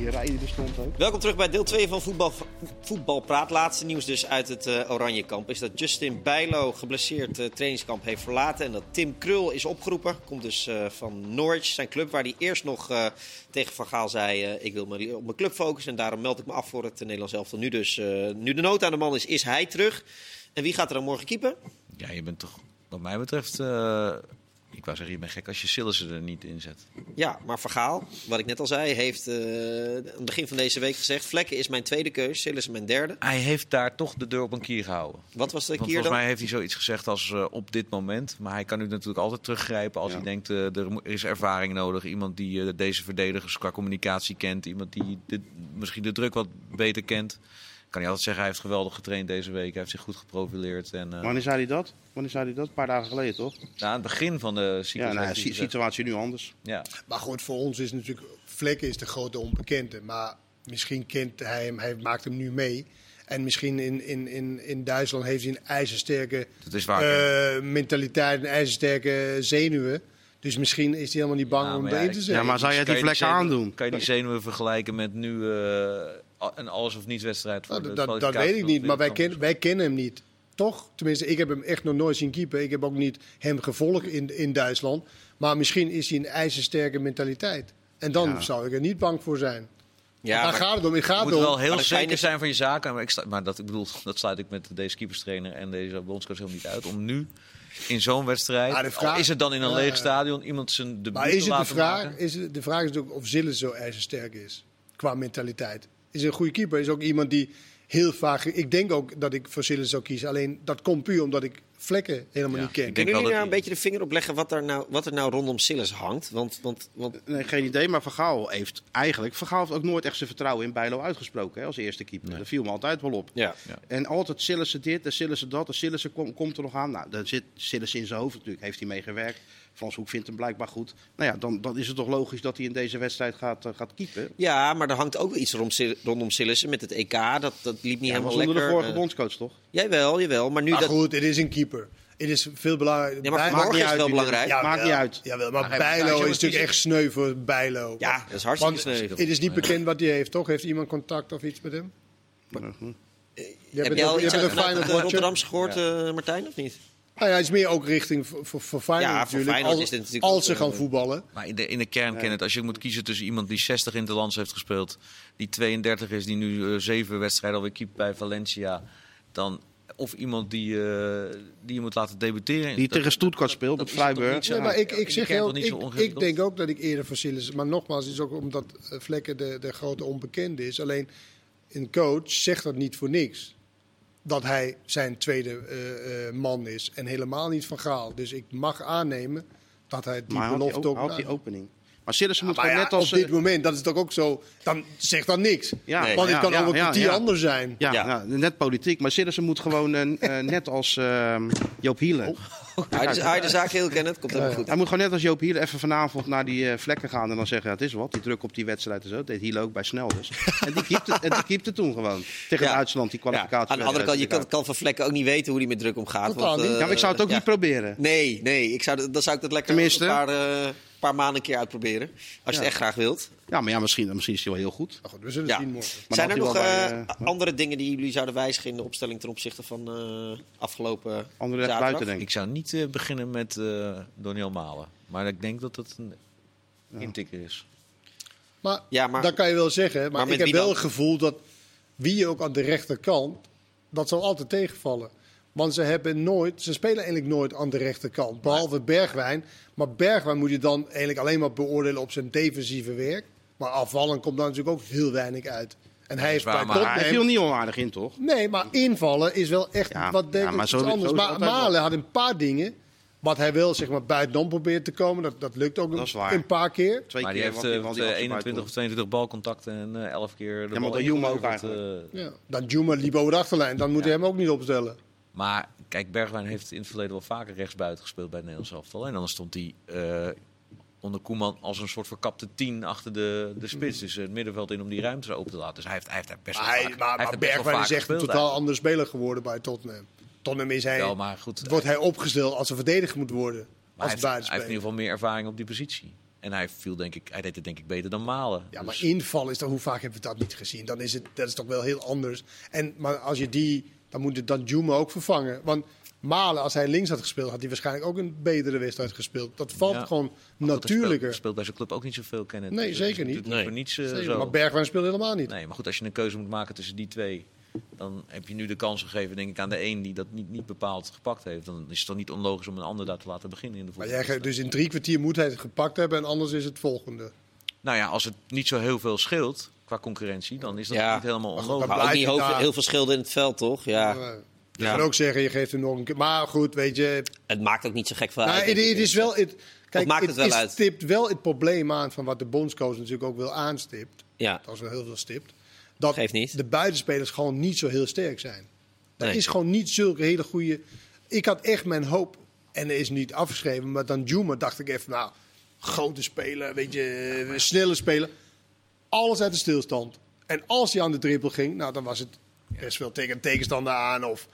Die rij die er stond ook. Welkom terug bij deel 2 van Voetbal, Voetbalpraat. Laatste nieuws dus uit het eh, Oranje kamp is dat Justin Bijlo geblesseerd eh, trainingskamp heeft verlaten. En dat Tim Krul is opgeroepen. Komt dus eh, van Norwich, zijn club, waar hij eerst nog eh, tegen Van Gaal zei... ik wil me op mijn club focussen en daarom meld ik me af voor het Nederlands elftal. Nu dus, eh, nu de nood aan de man is, is hij terug. En wie gaat er dan morgen keeper? Ja, je bent toch, wat mij betreft, eh, ik wou zeggen, je bent gek als je Sillissen er niet in zet. Ja, maar Van Gaal, wat ik net al zei, heeft eh, aan het begin van deze week gezegd... Vlekken is mijn tweede keus, is mijn derde. Hij heeft daar toch de deur op een kier gehouden. Wat was de Want kier volgens dan? mij heeft hij zoiets gezegd als eh, op dit moment. Maar hij kan nu natuurlijk altijd teruggrijpen als Ja. hij denkt eh, er is ervaring nodig. Iemand die deze verdedigers qua communicatie kent. Iemand die de, misschien de druk wat beter kent. Kan hij altijd zeggen, hij heeft geweldig getraind deze week. Hij heeft zich goed geprofileerd. En, eh, Wanneer zei hij dat? Wanneer zei hij dat? Een paar dagen geleden, toch? nou, aan het begin van de cyclus Ja, nou, ja, situatie nu anders. ja. Maar goed, voor ons is natuurlijk... Vlekken is de grote onbekende. Maar misschien kent hij hem, hij maakt hem nu mee. En misschien in, in, in, in Duitsland heeft hij een ijzersterke Dat is waar. eh, mentaliteit, een ijzersterke zenuwen. Dus misschien is hij helemaal niet bang Ja, om maar erin ja, te zetten. Ja, maar zou jij die je vlekken zenuwen- aandoen? Kan je die zenuwen vergelijken met nu eh, een alles of niets wedstrijd? Voor Nou, de dat, weet ik niet, maar wij, ken, wij kennen hem niet. Toch? Tenminste, ik heb hem echt nog nooit zien keeper. Ik heb ook niet hem gevolgd in, in Duitsland. Maar misschien is hij een ijzersterke mentaliteit. En dan Ja. zou ik er niet bang voor zijn. Ja, Daar maar- gaat het om. Het gaat moet om. wel heel zeker zijn van je zaken. Maar, ik sta, maar dat, ik bedoel, dat sluit ik met deze keeperstrainer en deze bondscoach helemaal niet uit. Om nu in zo'n wedstrijd, vraag- is het dan in een leeg stadion, iemand zijn debuut Maar te is het de laten vraag, maken. is het, de vraag is natuurlijk of Zille zo ijzersterk is. Qua mentaliteit. Is een goede keeper. Is ook iemand die heel vaak... Ik denk ook dat ik voor Zille zou kiezen. Alleen dat komt puur omdat ik vlekken helemaal Ja, niet ken. Kunnen wel jullie nou een beetje de vinger opleggen wat er nou, wat er nou rondom Silas hangt? Want, want, want Nee, geen idee, maar Van Gaal heeft eigenlijk... Van Gaal heeft ook nooit echt zijn vertrouwen in Bijlo uitgesproken hè, als eerste keeper. Dat viel me altijd wel op. ja. En altijd Sillissen dit en Sillissen dat en Sillissen kom- komt er nog aan. Nou, daar zit Sillissen in zijn hoofd natuurlijk. Heeft hij mee gewerkt. Frans Hoek vindt hem blijkbaar goed. Nou ja, dan, dan is het toch logisch dat hij in deze wedstrijd gaat, eh, gaat keepen. ja, maar er hangt ook iets rond, rondom Sillissen met het EK. Dat, dat liep niet Ja, helemaal lekker. de vorige Eh, bondscoach toch? jawel, jawel. Maar nu Maar dat... goed, het is een keeper. Het is veel belangrijk. Ja, maar Bij- morgen is het wel wie- belangrijk. Ja, Maakt niet uit. Jawel, maar Maar Bijlo is natuurlijk echt sneu voor Bijlo. Ja, dat is hartstikke Want sneu. het is niet bekend wat hij heeft, toch? Heeft iemand contact of iets met hem? Hm. Jij Heb ook- al iets uit uit. Rotterdamse gehoord, eh, Martijn, of niet? Nou ja, het is meer ook richting voor, Feyenoord Ja, voor natuurlijk. Feyenoord als, is dit natuurlijk als ze ook, gaan eh, voetballen. Maar in de, in de kern, Kenneth, als je moet kiezen tussen iemand die 60 interlands heeft gespeeld, die 32 is, die nu eh, zeven wedstrijden alweer keept bij Valencia, dan of iemand die, eh, die je moet laten debuteren. Die Dat- tegen Stuttgart speelt, dat Freiburg. Nee, maar ik, in ik zeg heel, ik, ik denk ook dat ik eerder Sillis. Maar nogmaals, het is ook omdat eh, Vlekken de, de grote onbekende is. Alleen een coach zegt dat niet voor niks. Dat hij zijn tweede eh, eh, man is. En helemaal niet van Gaal. Dus ik mag aannemen dat hij die Maar belofte ook, ook. had die opening. Maar Sillissen moet maar gewoon ja, net als... op dit eh, moment, dat is toch ook zo. Dan zegt dan niks. ja, Nee. Want het ja, kan ja, ook een ja. anders zijn. Ja, Ja. ja, net politiek. Maar Sillissen moet gewoon eh, eh, net als eh, Joop Hielen. Haal je de- je de zaak heel kennen, komt helemaal goed. Hij moet gewoon net als Joop Hielen even vanavond naar die eh, vlekken gaan en dan zeggen: ja, het is wat. Die druk op die wedstrijd en zo. Dat deed Hielen ook bij Snel dus. en die keepte, en die keepte toen gewoon. Tegen Ja. Duitsland, die Ja, kwalificatie. aan de andere kant, je kan, kan van Vlekken ook niet weten hoe hij met druk omgaat. Want, niet. eh, Ja, maar ik zou het ook ja. niet proberen. Nee, nee, ik zou, dat- dan zou ik dat lekker Tenminste. een paar, eh, paar maanden een keer uitproberen. Als je het echt graag wilt. Ja, maar ja, misschien, misschien is hij wel heel goed. Goed, we zullen Ja. zien morgen. Maar Zijn er nog eh, bij, eh, andere dingen die jullie zouden wijzigen in de opstelling ten opzichte van eh, afgelopen Andere zaterdag? buiten, denk ik. Ik zou niet eh, beginnen met eh Doniel Malen. Maar ik denk dat dat een intikker is. Maar, Ja, maar- dat kan je wel zeggen. Maar, ik heb wel dan? het gevoel dat wie je ook aan de rechterkant, dat zal altijd tegenvallen. Want ze hebben nooit, ze spelen eigenlijk nooit aan de rechterkant. Behalve Bergwijn. Maar Bergwijn moet je dan eigenlijk alleen maar beoordelen op zijn defensieve werk. Maar afvallen komt daar natuurlijk ook heel weinig uit. En hij is waar, bij maar Maar hij viel niet onaardig in, toch? Nee, maar invallen is wel echt Ja, wat denk ja, ik iets zo- anders. Maar. Malen had een paar dingen. Wat hij wel zeg maar, buitenom probeert te komen. Dat, dat lukt ook Dat is waar. een paar keer. Twee Maar die keer heeft wat eh, wat wat, die eh, afspraak 21 of doet. 22 balcontacten en eh 11 keer de Ja, maar bal dat Juma ook eigenlijk. eh. Ja. Dan Juma liep over de achterlijn. Dan moet hij hem ook niet opstellen. Maar kijk, Bergwijn heeft in het verleden wel vaker rechtsbuiten gespeeld bij het Nederlands elftal. En dan stond hij eh, onder Koeman als een soort verkapte tien achter de, de spits. Dus het middenveld in om die ruimte open te laten. Dus hij heeft, hij heeft daar best wel Maar, hij, vaak, maar, maar Bergwijn is echt een totaal eigenlijk. andere speler geworden bij Tottenham. Tottenham is hij, Wel, maar goed, wordt hij opgesteld als een verdediger moet worden. maar als hij, heeft, hij heeft in ieder geval meer ervaring op die positie. En hij, viel, denk ik, hij deed het denk ik beter dan Malen. Ja, maar Dus- inval is toch, hoe vaak hebben we dat niet gezien? Dan is het, dat is toch wel heel anders. En, maar als je die, dan moet het dan Juma ook vervangen. Want Malen, als hij links had gespeeld, had hij waarschijnlijk ook een betere wedstrijd gespeeld. Dat valt Ja. gewoon Maar goed, hij speelt, natuurlijker. speelt bij zijn club ook niet zoveel kennen. Nee, zeker niet. Niet voor niets eh, Zeker, zo. Maar Bergwijn speelt helemaal niet. Nee, maar goed, als je een keuze moet maken tussen die twee, dan heb je nu de kans gegeven, denk ik, aan de een die dat niet, niet bepaald gepakt heeft. Dan is het toch niet onlogisch om een ander daar te laten beginnen in de Maar voetbal. jij geeft, dus in drie kwartier moet hij het gepakt hebben en anders is het volgende. Nou ja, als het niet zo heel veel scheelt qua concurrentie, dan is dat Ja. niet helemaal onlogisch. Maar ook niet je heel, daar. heel veel schilden in het veld, toch? Ja, Eh, Je Ja. kan ook zeggen, je geeft hem nog een keer. Maar goed, weet je, het maakt ook niet zo gek veel Nou, uit. het, is wel, het, kijk, maakt het wel is- uit? stipt wel het probleem aan van wat de bondscoach natuurlijk ook wil aanstipt. Ja, Als wel heel veel stipt. Dat Geeft niet. de buitenspelers gewoon niet zo heel sterk zijn. Dat Nee. is gewoon niet zulke hele goede. Ik had echt mijn hoop, en er is niet afgeschreven, maar dan Juma dacht ik even, nou, grote speler, weet je, eh, snelle speler. Alles uit de stilstand. En als hij aan de dribbel ging, nou, dan was het best wel tegen een tegenstander aan of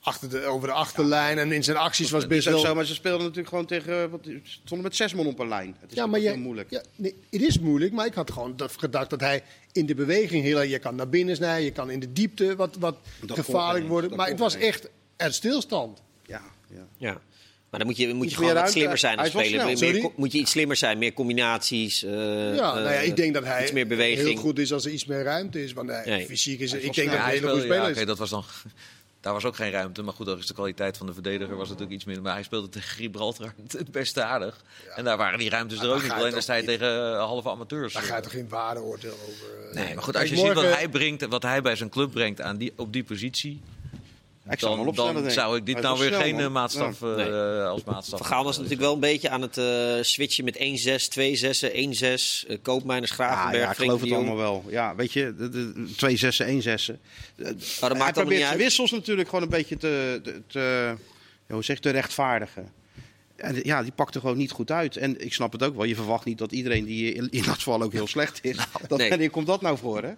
achter de, over de achterlijn. En in zijn acties was best wel... zo, maar ze speelden natuurlijk gewoon tegen. Wat, ze stonden met zes man op een lijn. Het is Ja, ja, maar heel je, moeilijk. Ja, nee, het is moeilijk, maar ik had gewoon dat- gedacht dat hij in de beweging heel. Je kan naar binnen snijden, je kan in de diepte wat, wat Dat gevaarlijk worden. Maar het was echt uit stilstand. Ja, ja. ja. Maar dan moet je, moet je Iets gewoon wat ruimte. slimmer zijn als speler. snel. Meer, moet je iets slimmer zijn, meer combinaties. eh, ja, nou ja, eh, ik denk dat hij iets meer beweging. heel goed is als er iets meer ruimte is. Want Nee. fysiek is Hij ik denk dat hij een hele goede speler ja, is. oké, dat was dan, daar was ook geen ruimte. Maar goed, dat is de kwaliteit van de verdediger was natuurlijk iets minder. Maar hij speelde tegen Gibraltar het best aardig. En daar waren die ruimtes Maar er ook niet. Alleen daar sta je tegen eh, halve amateurs. Daar ga je toch geen waardeoordeel over... Nee, maar goed, als je ziet wat hij brengt, wat hij bij zijn club brengt aan die, op die positie, Ik zou wel dan, opstellen, dan zou ik dit Hij nou weer geen man. eh, maatstaf eh, Nee. als maatstaf. Van Gaal was natuurlijk wel een beetje aan het eh, switchen met 1-6, 2-6, 1-6. Uh, Koopmijners, Gravenberg, ja, ik geloof het de allemaal wel. Ja, weet je, de, de, twee zessen, één zessen. Maar dat hij maakt probeert niet uit. wissels natuurlijk gewoon een beetje te, te, te, ja, hoe zeg, je, te rechtvaardigen. En ja, die pakte gewoon niet goed uit. En ik snap het ook wel. Je verwacht niet dat iedereen die in, in dat geval ook heel slecht is. dat, nee. Wanneer komt dat nou voor, hè?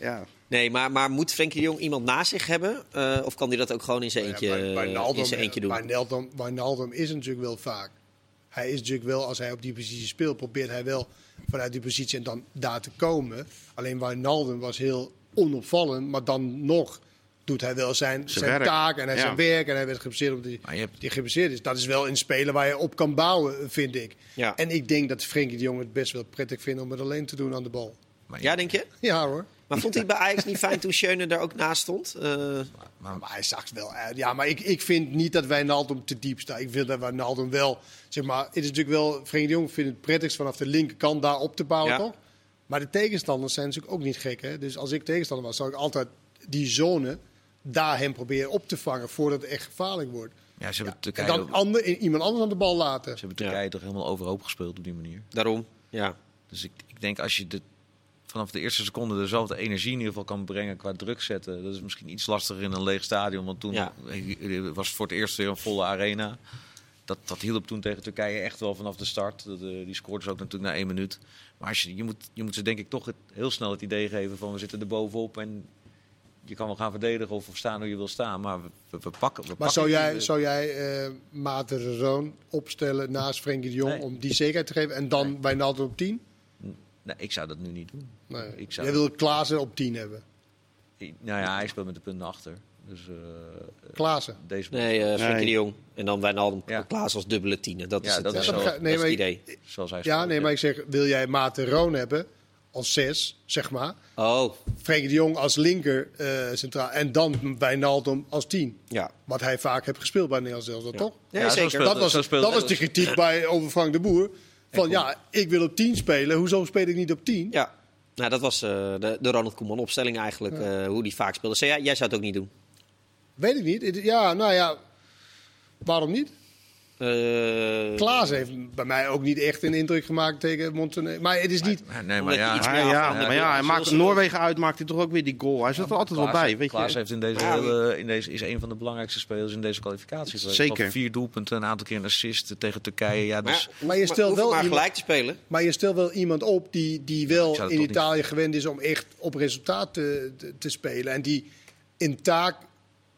Ja. Nee, maar, maar moet Frenkie de Jong iemand naast zich hebben? Eh, of kan hij dat ook gewoon in zijn eentje, Ja, bij- bij eh, Naldum- in zijn eentje doen? Bij Naldum, bij Naldum is het natuurlijk wel vaak. Hij is natuurlijk wel, als hij op die positie speelt, probeert hij wel vanuit die positie en dan daar te komen. Alleen Wijnaldum was heel onopvallend, maar dan nog doet hij wel zijn, zijn, taak en hij Ja. zijn werk. En hij werd geblesseerd omdat hij, Maar je hebt- die geblesseerd is. Dat is wel een speler waar je op kan bouwen, vind ik. Ja. En ik denk dat Frenkie de Jong het best wel prettig vindt om het alleen te doen aan de bal. Maar, Ja, denk je? Ja hoor. Maar vond hij bij Ajax niet fijn toen Schöne daar ook naast stond? Eh, Maar hij zag wel uit. Ja, maar ik, ik vind niet dat Wijnaldum te diep staat. Ik vind dat Wijnaldum wel, zeg maar, het is natuurlijk wel, Frenkie de Jong vindt het prettigst vanaf de linkerkant daar op te bouwen, Ja. toch? Maar de tegenstanders zijn natuurlijk ook niet gek, hè? Dus als ik tegenstander was, zou ik altijd die zone daar hem proberen op te vangen voordat het echt gevaarlijk wordt. ja, ze hebben En Turkije, dan ander, iemand anders aan de bal laten. ze hebben Turkije toch helemaal overhoop gespeeld op die manier. daarom, ja. Dus ik, ik denk als je de, vanaf de eerste seconde dezelfde energie in ieder geval kan brengen qua druk zetten. Dat is misschien iets lastiger in een leeg stadion. Want toen Ja. eh, was het voor het eerst weer een volle arena. Dat, dat hielp toen tegen Turkije echt wel vanaf de start. Dat, eh, die scoorde ze ook natuurlijk na één minuut. Maar als je, je, moet, je moet ze denk ik toch het, heel snel het idee geven van we zitten er bovenop. En je kan wel gaan verdedigen of staan hoe je wil staan. Maar we, we, we pakken we Maar pakken zou jij, zou jij eh Maarten Roon opstellen naast Frenkie de Jong Nee. om die zekerheid te geven en dan Wijnaldum op 10? Nee, ik zou dat nu niet doen. Nee. Ik zou, Jij wil Klaassen op 10 hebben. Nou ja, hij speelt met de punten achter. Dus eh, Klaassen. deze Nee, eh Frenkie Nee. de Jong. En dan Wijnaldum Ja. Klaas als dubbele tiener. Dat is Ja, het, dat eh, is dat zo. nee, is het idee. zoals hij Ja, speelt, nee, maar ik zeg, wil jij Maarten Roon hebben als 6, zeg maar. Oh, Frenkie de Jong als linker eh, centraal. En dan Wijnaldum als 10. ja. Wat hij vaak heeft gespeeld bij Nederlands zelfs, toch? Ja, Ja, zeker. speelt- Dat was, dat was de kritiek bij, over Frank de Boer. Van ja, ik wil op 10 spelen. Hoezo speel ik niet op 10? Ja. Nou, dat was eh, de, de Ronald Koeman opstelling eigenlijk. eh, hoe die vaak speelde. Jij zou het ook niet doen. Weet ik niet. Ja, nou ja. Waarom niet? Eh, Klaas heeft bij mij ook niet echt een indruk gemaakt tegen Montenegro. Maar het is niet... Nee, nee, maar ja, iets Ja, maar ja, hij maakt, Noorwegen uit maakt hij toch ook weer die goal. Hij zit er altijd wel bij, weet Klaas je. heeft in deze, Ja, hele, in deze is een van de belangrijkste spelers in deze kwalificatie geweest. Zeker. Vier doelpunten, een aantal keer een assist tegen Turkije. Ja, Maar, dus, Maar je stelt wel maar iemand- gelijk te spelen. Maar je stelt wel iemand op die, die wel in niet- Italië gewend is om echt op resultaat te, te, te spelen. En die een taak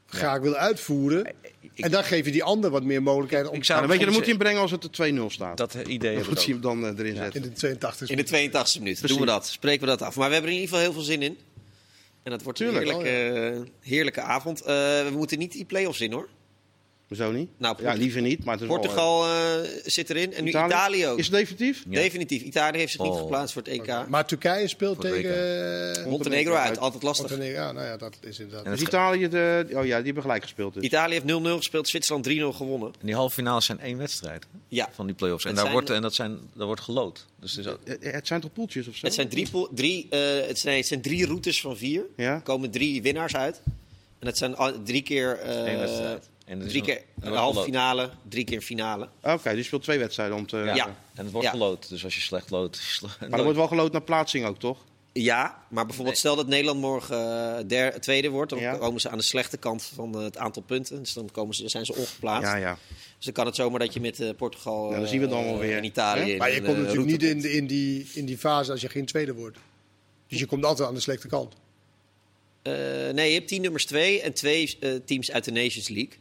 graag wil uitvoeren. Ik- en dan geef je die ander wat meer mogelijkheden om Ik zou dan weet je, dan moet hij soms- hem brengen als het er 2-0 staat. dat idee Dan moet ook. hem dan eh, erin zetten. in de 82 In de 82e minuut doen we dat. Spreken we dat af. Maar we hebben er in ieder geval heel veel zin in. En dat wordt een Tuurlijk. heerlijke, heerlijke avond. Eh, we moeten niet die play-offs in hoor. Zo niet? Nou, ja, liever niet. Maar het is wel, Portugal eh, zit erin. En nu Italië? Italië, ook. Is het definitief? Ja. Definitief. Italië heeft zich niet Oh. geplaatst voor het EK. Maar Turkije speelt tegen... eh, Montenegro uit. Altijd lastig. Montenegro, ja, nou ja, dat is inderdaad... Het- Italië de... Oh ja, die hebben gelijk gespeeld dus. Italië heeft 0-0 gespeeld. Zwitserland 3-0 gewonnen. En die halve finales zijn één wedstrijd hè, Ja. van die play-offs. En, daar zijn- wordt, en dat, zijn, dat wordt gelood. Dus het is ook- Eh, Het zijn toch poeltjes of zo? Het zijn drie, pool- drie, eh, het, zijn, het zijn drie routes van vier. Ja. Er komen drie winnaars uit. En het zijn drie keer, eh, één wedstrijd. En drie een- keer er een halve finale, drie keer een finale. Oké, die speelt twee wedstrijden om te... Ja. En het wordt Ja. gelood. Dus als je slecht loodt... Maar er wordt wel geloot naar plaatsing ook, toch? Ja, maar bijvoorbeeld stel dat Nederland morgen eh, der, tweede wordt, dan Ja. komen ze aan de slechte kant van het aantal punten. Dus dan komen ze, zijn ze ongeplaatst. Ja, ja. Dus dan kan het zomaar dat je met eh, Portugal Ja, dan zien we het dan wel eh, weer. en Italië. In Maar je komt natuurlijk niet in, in, die, in die fase als je geen tweede wordt. Dus je komt altijd aan de slechte kant. Eh, nee, je hebt tien nummers twee en twee teams uit de Nations League.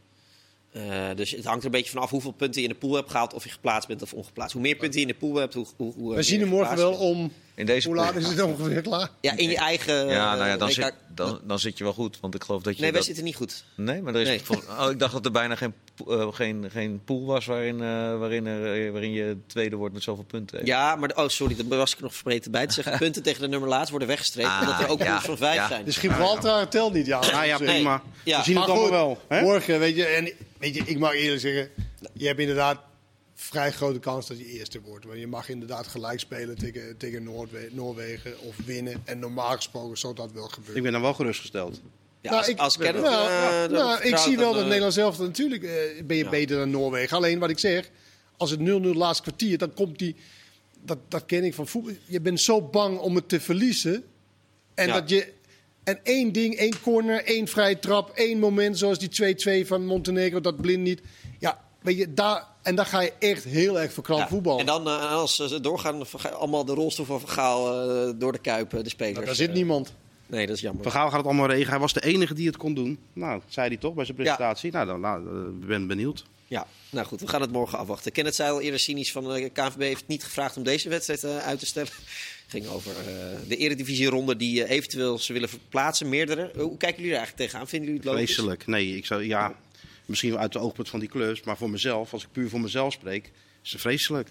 Eh, dus het hangt er een beetje vanaf hoeveel punten je in de pool hebt gehaald, of je geplaatst bent of ongeplaatst. Hoe meer punten je in de pool hebt, hoe, hoe, hoe We zien hem morgen wel om... In deze Hoe laat is het ongeveer klaar? Ja, in je eigen. Ja, nou ja, eh, dan, zit, dan, dan zit je wel goed. Want ik geloof dat je... Nee, wij dat- zitten niet goed. Nee, maar er is Nee. vol- oh, ik dacht dat er bijna geen, eh, geen, geen pool was waarin, eh, waarin, er, eh, waarin je tweede wordt met zoveel punten. Ja, maar oh, sorry, daar was ik nog vergeten bij te zeggen. Punten tegen de nummer laatst worden weggestreept. Ah, omdat er ook ja, van vijf ja. zijn. Dus Gibraltar telt niet, ja. Nou ja, prima. Ja. We zien het Maar allemaal goed, wel. Hè? Morgen, weet je, en weet je, ik mag eerlijk zeggen, je hebt inderdaad vrij grote kans dat je eerste wordt. Want je mag inderdaad gelijk spelen tegen, tegen Noorwegen of winnen. En normaal gesproken zou dat wel gebeuren. Ik ben dan wel gerustgesteld. Ja, Nou, als, ik, als nou, eh, nou, ik zie wel dat eh, Nederland zelf natuurlijk eh, ben je beter dan Noorwegen. Alleen wat ik zeg, als het 0-0 laatste kwartier, dan komt die. Dat, dat ken ik van voetbal. Je bent zo bang om het te verliezen. En dat je. En één ding, één corner, één vrije trap, één moment zoals die 2-2 van Montenegro, dat blind niet. Ja, weet je, daar, en daar ga je echt heel erg verkrampt ja. voetbal. En dan, als ze doorgaan, allemaal de rolstoel van Vergaal door de kuip, eh, de spelers. Nou, daar zit niemand. Nee, dat is jammer. Van Gaal gaat het allemaal regelen. Hij was de enige die het kon doen. Nou, zei hij toch bij zijn presentatie. Nou, dan nou, eh, ben benieuwd. Ja, nou goed, we gaan het morgen afwachten. Kenneth zei al eerder cynisch van de KNVB heeft niet gevraagd om deze wedstrijd eh, uit te stellen. ging over uh, de eredivisieronde die uh, eventueel ze willen verplaatsen, meerdere. hoe kijken jullie er eigenlijk tegenaan? Vinden jullie het logisch? Vreselijk. Nee, ik zou, ja, misschien uit de oogpunt van die clubs, maar voor mezelf, als ik puur voor mezelf spreek, is het vreselijk.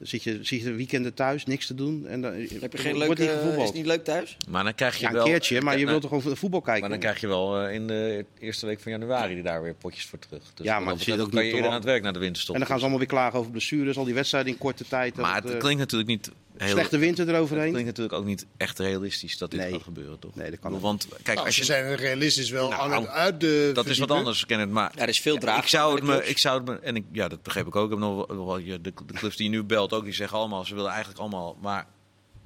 Dan zit je, zit je weekenden thuis, niks te doen. En dan, Heb je geen leuke, is het niet leuk thuis? Maar dan krijg je ja, wel... een keertje, maar je wilt toch over voetbal kijken? Maar dan krijg je wel uh, in de eerste week van januari daar weer potjes voor terug. Dus ja, maar dan kan je eerder aan het werk naar de winterstop. En dan gaan ze allemaal weer klagen over blessures, al die wedstrijden in korte tijd. Maar het, het klinkt natuurlijk niet... Heel, slechte winter eroverheen. Het klinkt natuurlijk ook niet echt realistisch dat dit nee. kan gebeuren, toch? Nee, dat kan niet. Want kijk, nou, als ze je zijn realistisch wel nou, aan het uit de. Dat is wat anders, ken het. Maar er is veel draag. Ik zou het me, ik zou het me, en ik, ja, dat begreep ik ook. Ik heb nog wel, de, de clubs die je nu belt ook, die zeggen allemaal, ze willen eigenlijk allemaal, maar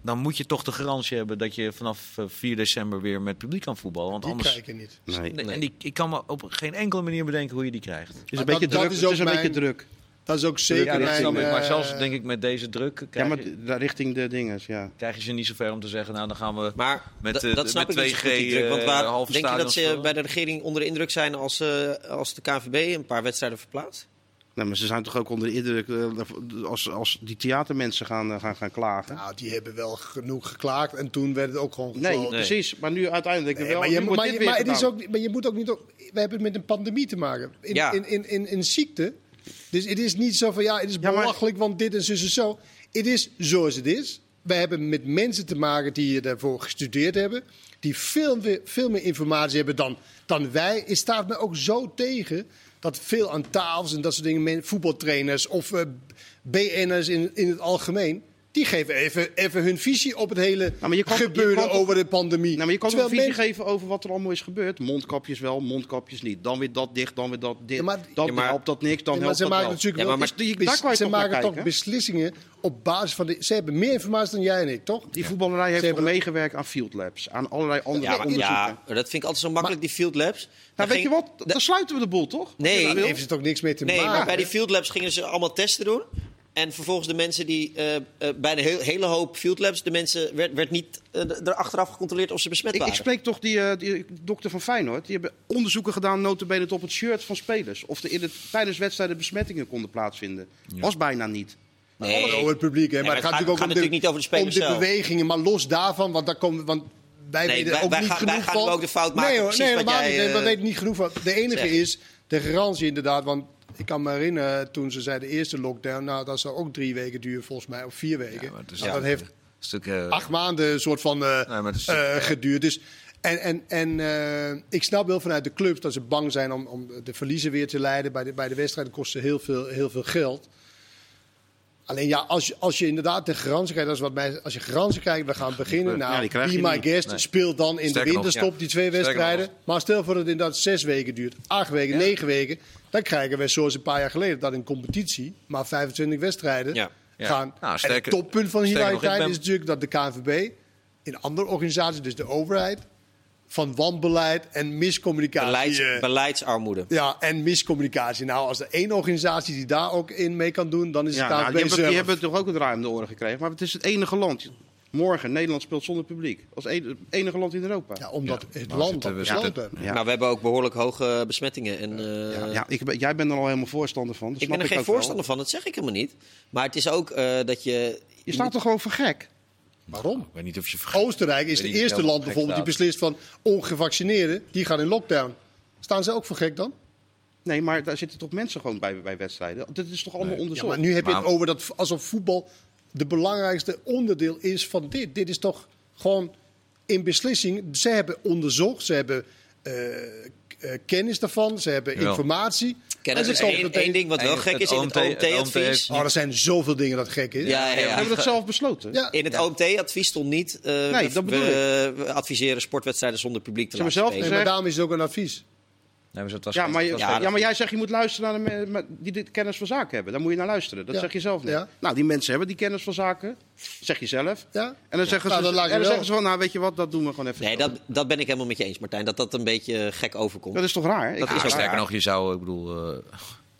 dan moet je toch de garantie hebben dat je vanaf 4 december weer met publiek kan voetballen. Want die anders. krijg je niet. Nee. Nee, en die, ik kan me op geen enkele manier bedenken hoe je die krijgt. Het is een beetje druk. Is het is een mijn, beetje druk. Dat is ook zeker ja, dat mijn, snap ik. Maar zelfs denk ik met deze druk. Ja, maar je, richting de dingen, ja. Krijg je ze niet zover om te zeggen, nou dan gaan we maar met, uh, dat snap met ik 2G. Niet die druk, want waar, halve denk je dat ze bij de regering onder de indruk zijn als, uh, als de KNVB een paar wedstrijden verplaatst? Nee, maar ze zijn toch ook onder de indruk uh, als, als die theatermensen gaan, uh, gaan, gaan klagen? Nou, die hebben wel genoeg geklaagd en toen werd het ook gewoon Nee, nee. precies. Maar nu uiteindelijk nee, wel. Maar je, nu wordt maar, dit maar, weer het is ook, maar je moet ook niet... We hebben het met een pandemie te maken. In, ja. in, in, in, in ziekte. Dus het is niet zo van, ja, het is belachelijk, want dit en zo en zo. Het is zoals het is. Wij hebben met mensen te maken die daarvoor gestudeerd hebben. Die veel, meer- veel meer informatie hebben dan, dan wij. Het staat me ook zo tegen dat veel aan tafels en dat soort dingen, voetbaltrainers of eh, BN'ers in, in het algemeen. Die geven even, even hun visie op het hele maar je kan- je gebeuren kan over de pandemie. Nou, maar je kan Terwijl een visie geven over wat er allemaal is gebeurd. Mondkapjes wel, mondkapjes niet. Dan weer dat dicht, dan weer dat dicht. Ja, maar- dan Ja, maar- helpt dat niks, dan Ja, maar helpt ze dat maken wel. natuurlijk Ja, wel maar- maar die- bes- daar kan je ze maken toch beslissingen op basis van de, ze hebben meer informatie dan jij en ik, toch? Die voetballerij heeft hebben- meegewerkt aan field labs. Aan allerlei andere Ja, maar, onderzoeken. ja, dat vind ik altijd zo makkelijk, die field labs. nou, weet je wat? Dan sluiten we de boel, toch? Nee, Daar nee, heeft ze toch niks mee te Nee, maken? maar bij die field labs gingen ze allemaal testen doen. En vervolgens de mensen die eh, eh, bij de heel- hele hoop field labs, de mensen werd, werd niet eh, er achteraf gecontroleerd of ze besmet Ik, waren. ik spreek toch die, eh, die dokter van Feyenoord. Die hebben onderzoeken gedaan, notabene op het shirt van spelers. Of er in het, tijdens wedstrijden besmettingen konden plaatsvinden. Was bijna niet. nee, Alles over het publiek, hè? Nee, maar het gaat natuurlijk ook gaat om de, niet over de spelers om de zelf. bewegingen. Maar los daarvan, want daar komen... Want wij Nee, weten wij- ook wij niet gaan- genoeg wij gaan van. ook de fout maken, Nee, hoor, nee, wat helemaal jij, niet. Nee, eh, we weten niet genoeg van. De enige is de garantie inderdaad, want... Ik kan me herinneren, toen ze zeiden de eerste lockdown, nou dat zou ook drie weken duren volgens mij, of vier weken. Ja, maar Nou, dat heeft Een stuk, eh, acht maanden een soort van eh, Nee, eh, geduurd. Dus, en en, en ik snap wel vanuit de clubs dat ze bang zijn om, om de verliezen weer te leiden. Bij de, bij de wedstrijden kosten heel veel, heel veel geld. Alleen ja, als je, als je inderdaad de garantie krijgt, dat is wat mij, als je garantie krijgt, we gaan beginnen. Nou, be my niet. guest, Nee. speelt dan in Sterker de winterstop ja. die twee wedstrijden. Maar stel voor dat het inderdaad zes weken duurt, acht weken, negen weken. Dan krijgen we zoals een paar jaar geleden dat in competitie maar 25 wedstrijden Ja. Ja. gaan. Nou, en het toppunt van hilariteit ben- is natuurlijk dat de KNVB in andere organisaties, dus de overheid, van wanbeleid en miscommunicatie. Beleids, eh, beleidsarmoede. ja, en miscommunicatie. Nou, als er één organisatie die daar ook in mee kan doen, dan is Ja, het nou, die, hebben, die hebben toch ook om de oren gekregen. Maar het is het enige land. Morgen, Nederland speelt zonder publiek. Als het enige land in Europa. Ja, omdat het we land dat we besloten. Ja. Maar we hebben ook behoorlijk hoge besmettingen. En, eh, Ja, ja, ik ben, jij bent er al helemaal voorstander van. dat ik snap ben er geen ook wel. voorstander van, dat zeg ik helemaal niet. Maar het is ook eh, dat je... Je staat toch gewoon voor gek? Waarom? Ik weet niet of je. Oostenrijk is het eerste land bijvoorbeeld die beslist van ongevaccineerden, die gaan in lockdown. Staan ze ook voor gek dan? Nee, maar daar zitten toch mensen gewoon bij, bij wedstrijden? Dat is toch allemaal Nee. Ja, onderzocht? maar nu heb je het over dat alsof voetbal de belangrijkste onderdeel is van dit. Dit is toch gewoon in beslissing. Ze hebben onderzocht, ze hebben eh, eh, kennis daarvan, ze hebben informatie. Ken En het ze is één, meteen- ding wat wel En gek is in het OMT het OMT-advies. Oh, er zijn zoveel dingen dat gek is. Ja, ja, We ja. hebben dat zelf besloten. Ja. In het OMT-advies stond niet. eh, Nee, we- dat bedoel we, we adviseren sportwedstrijden zonder publiek te hebben laten zelf spelen. Nee, maar daarom is het ook een advies. Nee, maar het was Ja, maar, was Ja, maar jij zegt je moet luisteren naar de die dit kennis van zaken hebben. Daar moet je naar luisteren. Dat Ja. zeg je zelf net. Ja. Nou, die mensen hebben die kennis van zaken. zeg je zelf. Ja? En dan zeggen, Nou, ze, dan en dan zeggen ze van, nou weet je wat, dat doen we gewoon even. Nee, dat, dat ben ik helemaal met je eens, Martijn. Dat dat een beetje gek overkomt. Dat is toch raar? Dat is ook sterker raar. nog, je zou, ik bedoel, eh,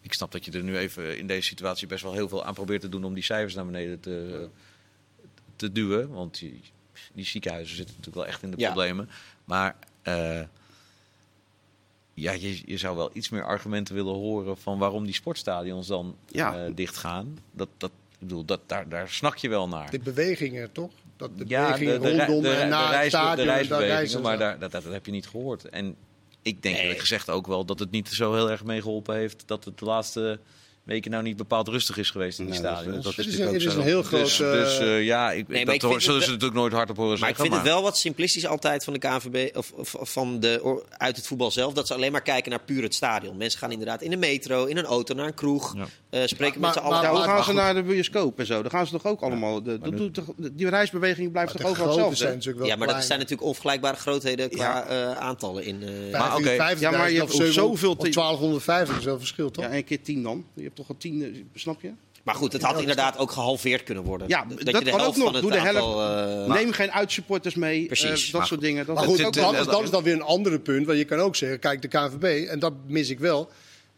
ik snap dat je er nu even in deze situatie best wel heel veel aan probeert te doen om die cijfers naar beneden te, te duwen. Want die, die ziekenhuizen zitten natuurlijk wel echt in de Ja. problemen. Maar eh, ja, je, je zou wel iets meer argumenten willen horen van waarom die sportstadions dan Ja. eh, dichtgaan. Dat, dat, ik bedoel, dat, daar, daar snak je wel naar. De bewegingen, toch? Dat de ja, bewegingen de, de, rondom de, en na het stadion. reisbewegingen, maar daar, dat, dat heb je niet gehoord. En ik denk Nee. eerlijk gezegd ook wel dat het niet zo heel erg meegeholpen heeft dat het de laatste weken nou niet bepaald rustig is geweest in die Nee, stadion. Dat Het is natuurlijk een- ook het is zo. een heel Dus, groot, dus eh, eh, ja, ik, maar dat ik hoor- zullen het ze natuurlijk nooit hardop horen Maar ik vind het wel wat simplistisch altijd van de KNVB, of, of van de, uit het voetbal zelf, dat ze alleen maar kijken naar puur het stadion. Mensen gaan inderdaad in de metro, in een auto, naar een kroeg, Ja. Eh, spreken Maar- met z'n maar- allen. Ja, hoe maar- gaan maar ze goed. naar de bioscoop en zo? Dan gaan ze toch ook allemaal. De, dat nu- doet toch, die reisbeweging blijft Maar toch overal hetzelfde? zijn natuurlijk wel ja, maar dat zijn natuurlijk onvergelijkbare grootheden qua eh, aantallen. In, eh, Maar oké. Ja, maar je hebt zoveel Of te- 1250 is wel verschil, toch? Ja, één keer tien dan. Je hebt toch al tien, eh, snap je? maar goed, het had inderdaad ook gehalveerd kunnen worden. Ja, dat, dat je de kan ook helft nog. van het Doe de aantal... eh, Neem geen uitsupporters mee. Precies. dat Maar soort dingen. Dat Maar is goed, ook dat, is, dat is dan weer een andere punt. Want je kan ook zeggen, kijk, de KNVB, en dat mis ik wel.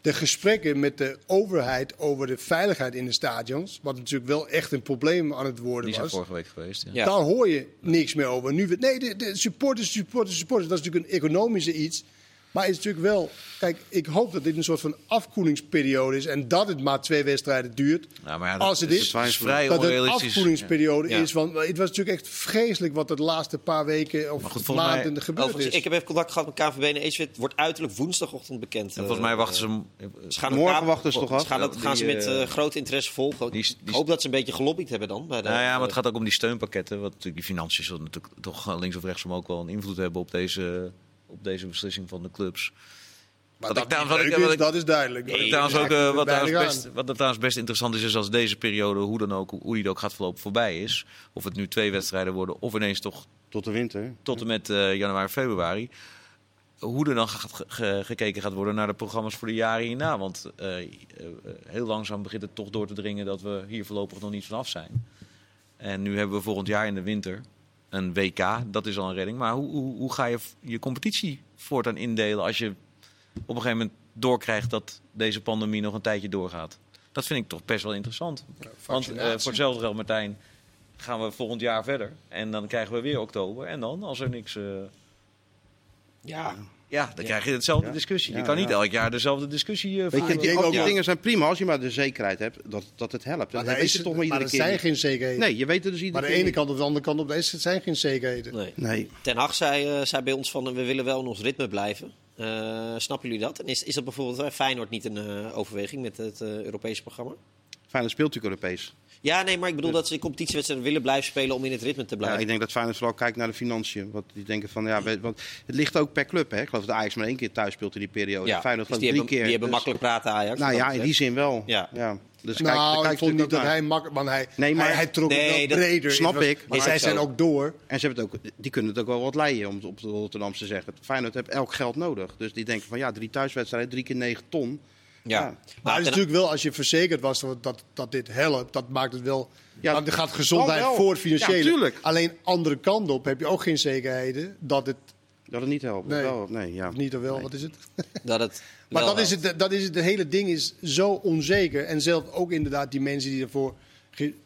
De gesprekken met de overheid over de veiligheid in de stadions. Wat natuurlijk wel echt een probleem aan het worden Die zijn was. vorige week geweest. Ja. Ja. Daar hoor je niks meer over. Nu, nee, de, de supporters, supporters, supporters. Dat is natuurlijk een economische iets. Maar het is natuurlijk wel... Kijk, ik hoop dat dit een soort van afkoelingsperiode is. En dat het maar twee wedstrijden duurt. Ja, maar ja, dat Als het is, is, is vrij dat het een afkoelingsperiode Ja. is. Want het was natuurlijk echt vreselijk wat het de laatste paar weken of goed, maanden mij- gebeurd is. ik heb even contact gehad met KNVB en Eeswit. Wordt uiterlijk woensdagochtend bekend. En volgens mij wachten ze hem. Ze gaan Morgen het wachten ze toch af? Ze gaan, het, Die, gaan ze met eh, eh, groot interesse volgen. die- ik hoop dat ze een beetje gelobbyd hebben dan. Bij de, Nou ja, maar het gaat ook om die steunpakketten. Wat natuurlijk die financiën zullen natuurlijk toch links of rechtsom ook wel een invloed hebben op deze, op deze beslissing van de clubs. Maar wat dat, ik wat ik- is, wat ik- dat is duidelijk. Nee, trouwens ook, eh, wat, trouwens best, wat er trouwens best interessant is, is als deze periode, hoe dan ook, hoe die ook gaat verlopen, voorbij is. Of het nu twee wedstrijden worden, of ineens toch Tot de winter. tot en met eh, januari, februari. Hoe er dan gaat, ge- ge- gekeken gaat worden naar de programma's voor de jaren hierna. Want eh, heel langzaam begint het toch door te dringen dat we hier voorlopig nog niet vanaf zijn. En nu hebben we volgend jaar in de winter een WK. Dat is al een redding. Maar hoe, hoe, hoe ga je je competitie voortaan indelen als je op een gegeven moment doorkrijgt dat deze pandemie nog een tijdje doorgaat? Dat vind ik toch best wel interessant. Want eh, voor hetzelfde geld, Martijn, gaan we volgend jaar verder. En dan krijgen we weer oktober. En dan, als er niks... eh, ja, ja, dan krijg je hetzelfde Ja. discussie. je Ja, kan niet elk jaar dezelfde discussie eh, Weet je, voeren. die, al die dingen zijn prima als je maar de zekerheid hebt dat, dat het helpt. Maar Dat is je het- toch maar maar iedere er keer. zijn geen zekerheden. Nee, je weet het dus iedere Maar de keer ene kant of de andere kant op, er is- het zijn geen zekerheden. nee. Nee. Ten Hag zei, eh, zei bij ons van, we willen wel in ons ritme blijven. Eh, snappen jullie dat? En is, is dat bijvoorbeeld bij Feyenoord niet een eh, overweging met het eh, Europese programma? Feyenoord speelt natuurlijk Europees. Ja, nee, maar ik bedoel dat ze competitiewedstrijden willen blijven spelen om in het ritme te Ja, blijven. ik denk dat Feyenoord vooral kijkt naar de financiën. Want die denken van, ja, want het ligt ook per club. Hè. Ik geloof dat Ajax maar één keer thuis speelt in die periode. ja, Feyenoord dus die drie hebben, keer. die hebben Dus- makkelijk praten Ajax. Nou ja, in die zin wel. Ja. Ja. Dus kijk, Nou, daar ik kijkt vond niet dat naar. hij makkelijk... Want hij, Nee, maar- hij, hij trok Nee, het dat wel breder. snap was- ik, Maar zij zijn ook door. En ze hebben het ook, die kunnen het ook wel wat leiden, om het op de Rotterdamse te zeggen. Feyenoord heeft elk geld nodig. Dus die denken van, ja, drie thuiswedstrijden, drie keer negen ton. Ja. Ja. Maar Maar het is natuurlijk wel, als je verzekerd was dat, dat, dat dit helpt, dat maakt het wel... Ja, dan gaat gezondheid wel. voor het financiële. Ja. Alleen andere kant op heb je ook geen zekerheden dat het Dat het niet helpt. Nee. Wel, nee, ja. niet of wel, wat is het? dat het Maar dat is, het, dat is het, het hele ding is zo onzeker. En zelf ook inderdaad die mensen die ervoor...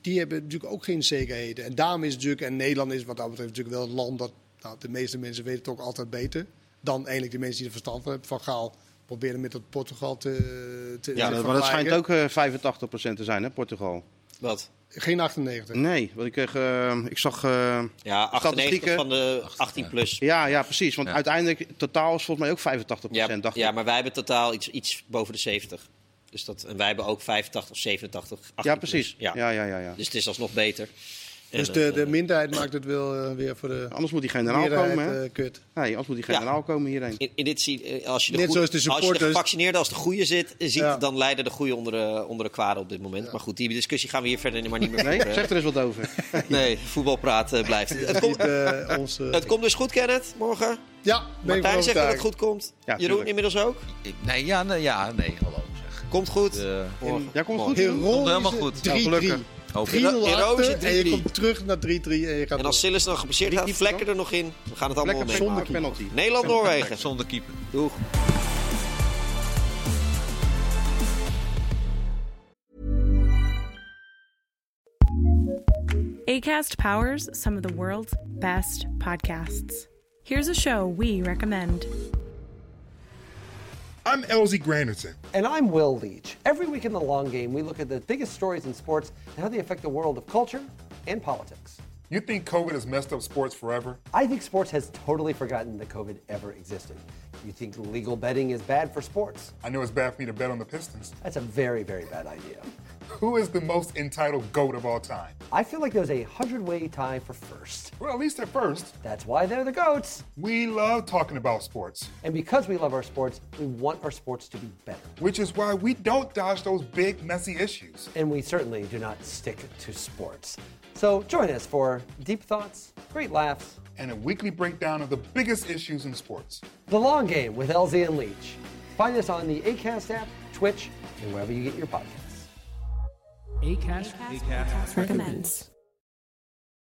Die hebben natuurlijk ook geen zekerheden. En daarom is het natuurlijk... En Nederland is wat dat betreft natuurlijk wel een land dat... Nou, de meeste mensen weten het ook altijd beter. Dan eigenlijk de mensen die er verstand van hebben. Van Gaal proberen met dat Portugal te, te Ja, te maar dat schijnt ook eh 85% te zijn, hè, Portugal. Wat? Geen 98. Nee, want ik, kreeg, eh, ik zag... eh, Ja, 98 Statistieken. van de 18 plus. ja, ja, precies. Want Ja. uiteindelijk, totaal is volgens mij ook 85%, Ja, dacht ja ik. maar wij hebben totaal iets, iets boven de 70. Dus dat, en wij hebben ook 85 of 87. 18 Ja, precies. plus. Ja. Ja, ja, ja, ja. Dus het is alsnog beter. Dus de, de minderheid maakt het wel eh, weer voor de Anders moet die generaal komen, hè? eh, kut. Nee, anders moet die Ja. generaal komen hierheen. in, in dit zie, eh, als je de, Net goeie- zoals de als je de gevaccineerde als de goede zit, ziet, Ja. dan leiden de goede onder de, onder de kwade op dit moment. Maar goed, die discussie gaan we hier verder maar niet meer Nee, zeg er eens wat over. Nee, voetbalpraat blijft. Het komt, eh, ons, eh, het komt dus goed, Kenneth, morgen. ja, ben ik Martijn van zegt dat het goed komt. Ja, Jeroen tuurlijk. inmiddels ook. Ik- Nee, ja, nee, ja, nee, hallo zeg. Komt goed. Morgen. Ja, komt goed. Komt helemaal goed. 3-3. Nou, gelukkig. 3-0 Heroïsche achter en je 3-3. komt terug naar 3-3 en je gaat En als Silas dan gepasseerd gaat, vlekken er nog in. We gaan het allemaal Lekker meemaken. zonder penalty. Nederland-Noorwegen. Zonder keeper. Doeg. ACAST powers some of the world's best podcasts. Here's a show we recommend. I'm Elsie Granderson. And I'm Will Leach. Every week in the long game, we look at the biggest stories in sports and how they affect the world of culture and politics. You think COVID has messed up sports forever? I think sports has totally forgotten that COVID ever existed. You think legal betting is bad for sports? I know it's bad for me to bet on the Pistons. That's a very, very bad idea. Who is the most entitled GOAT of all time? I feel like there's a hundred way tie for first. Well, at least at first. That's why they're the GOATs. We love talking about sports. And because we love our sports, we want our sports to be better. Which is why we don't dodge those big, messy issues. And we certainly do not stick to sports. So join us for deep thoughts, great laughs, and a weekly breakdown of the biggest issues in sports. The Long Game with LZ and Leach. Find us on the ACAST app, Twitch, and wherever you get your podcasts. ACAST, ACAST, recommends.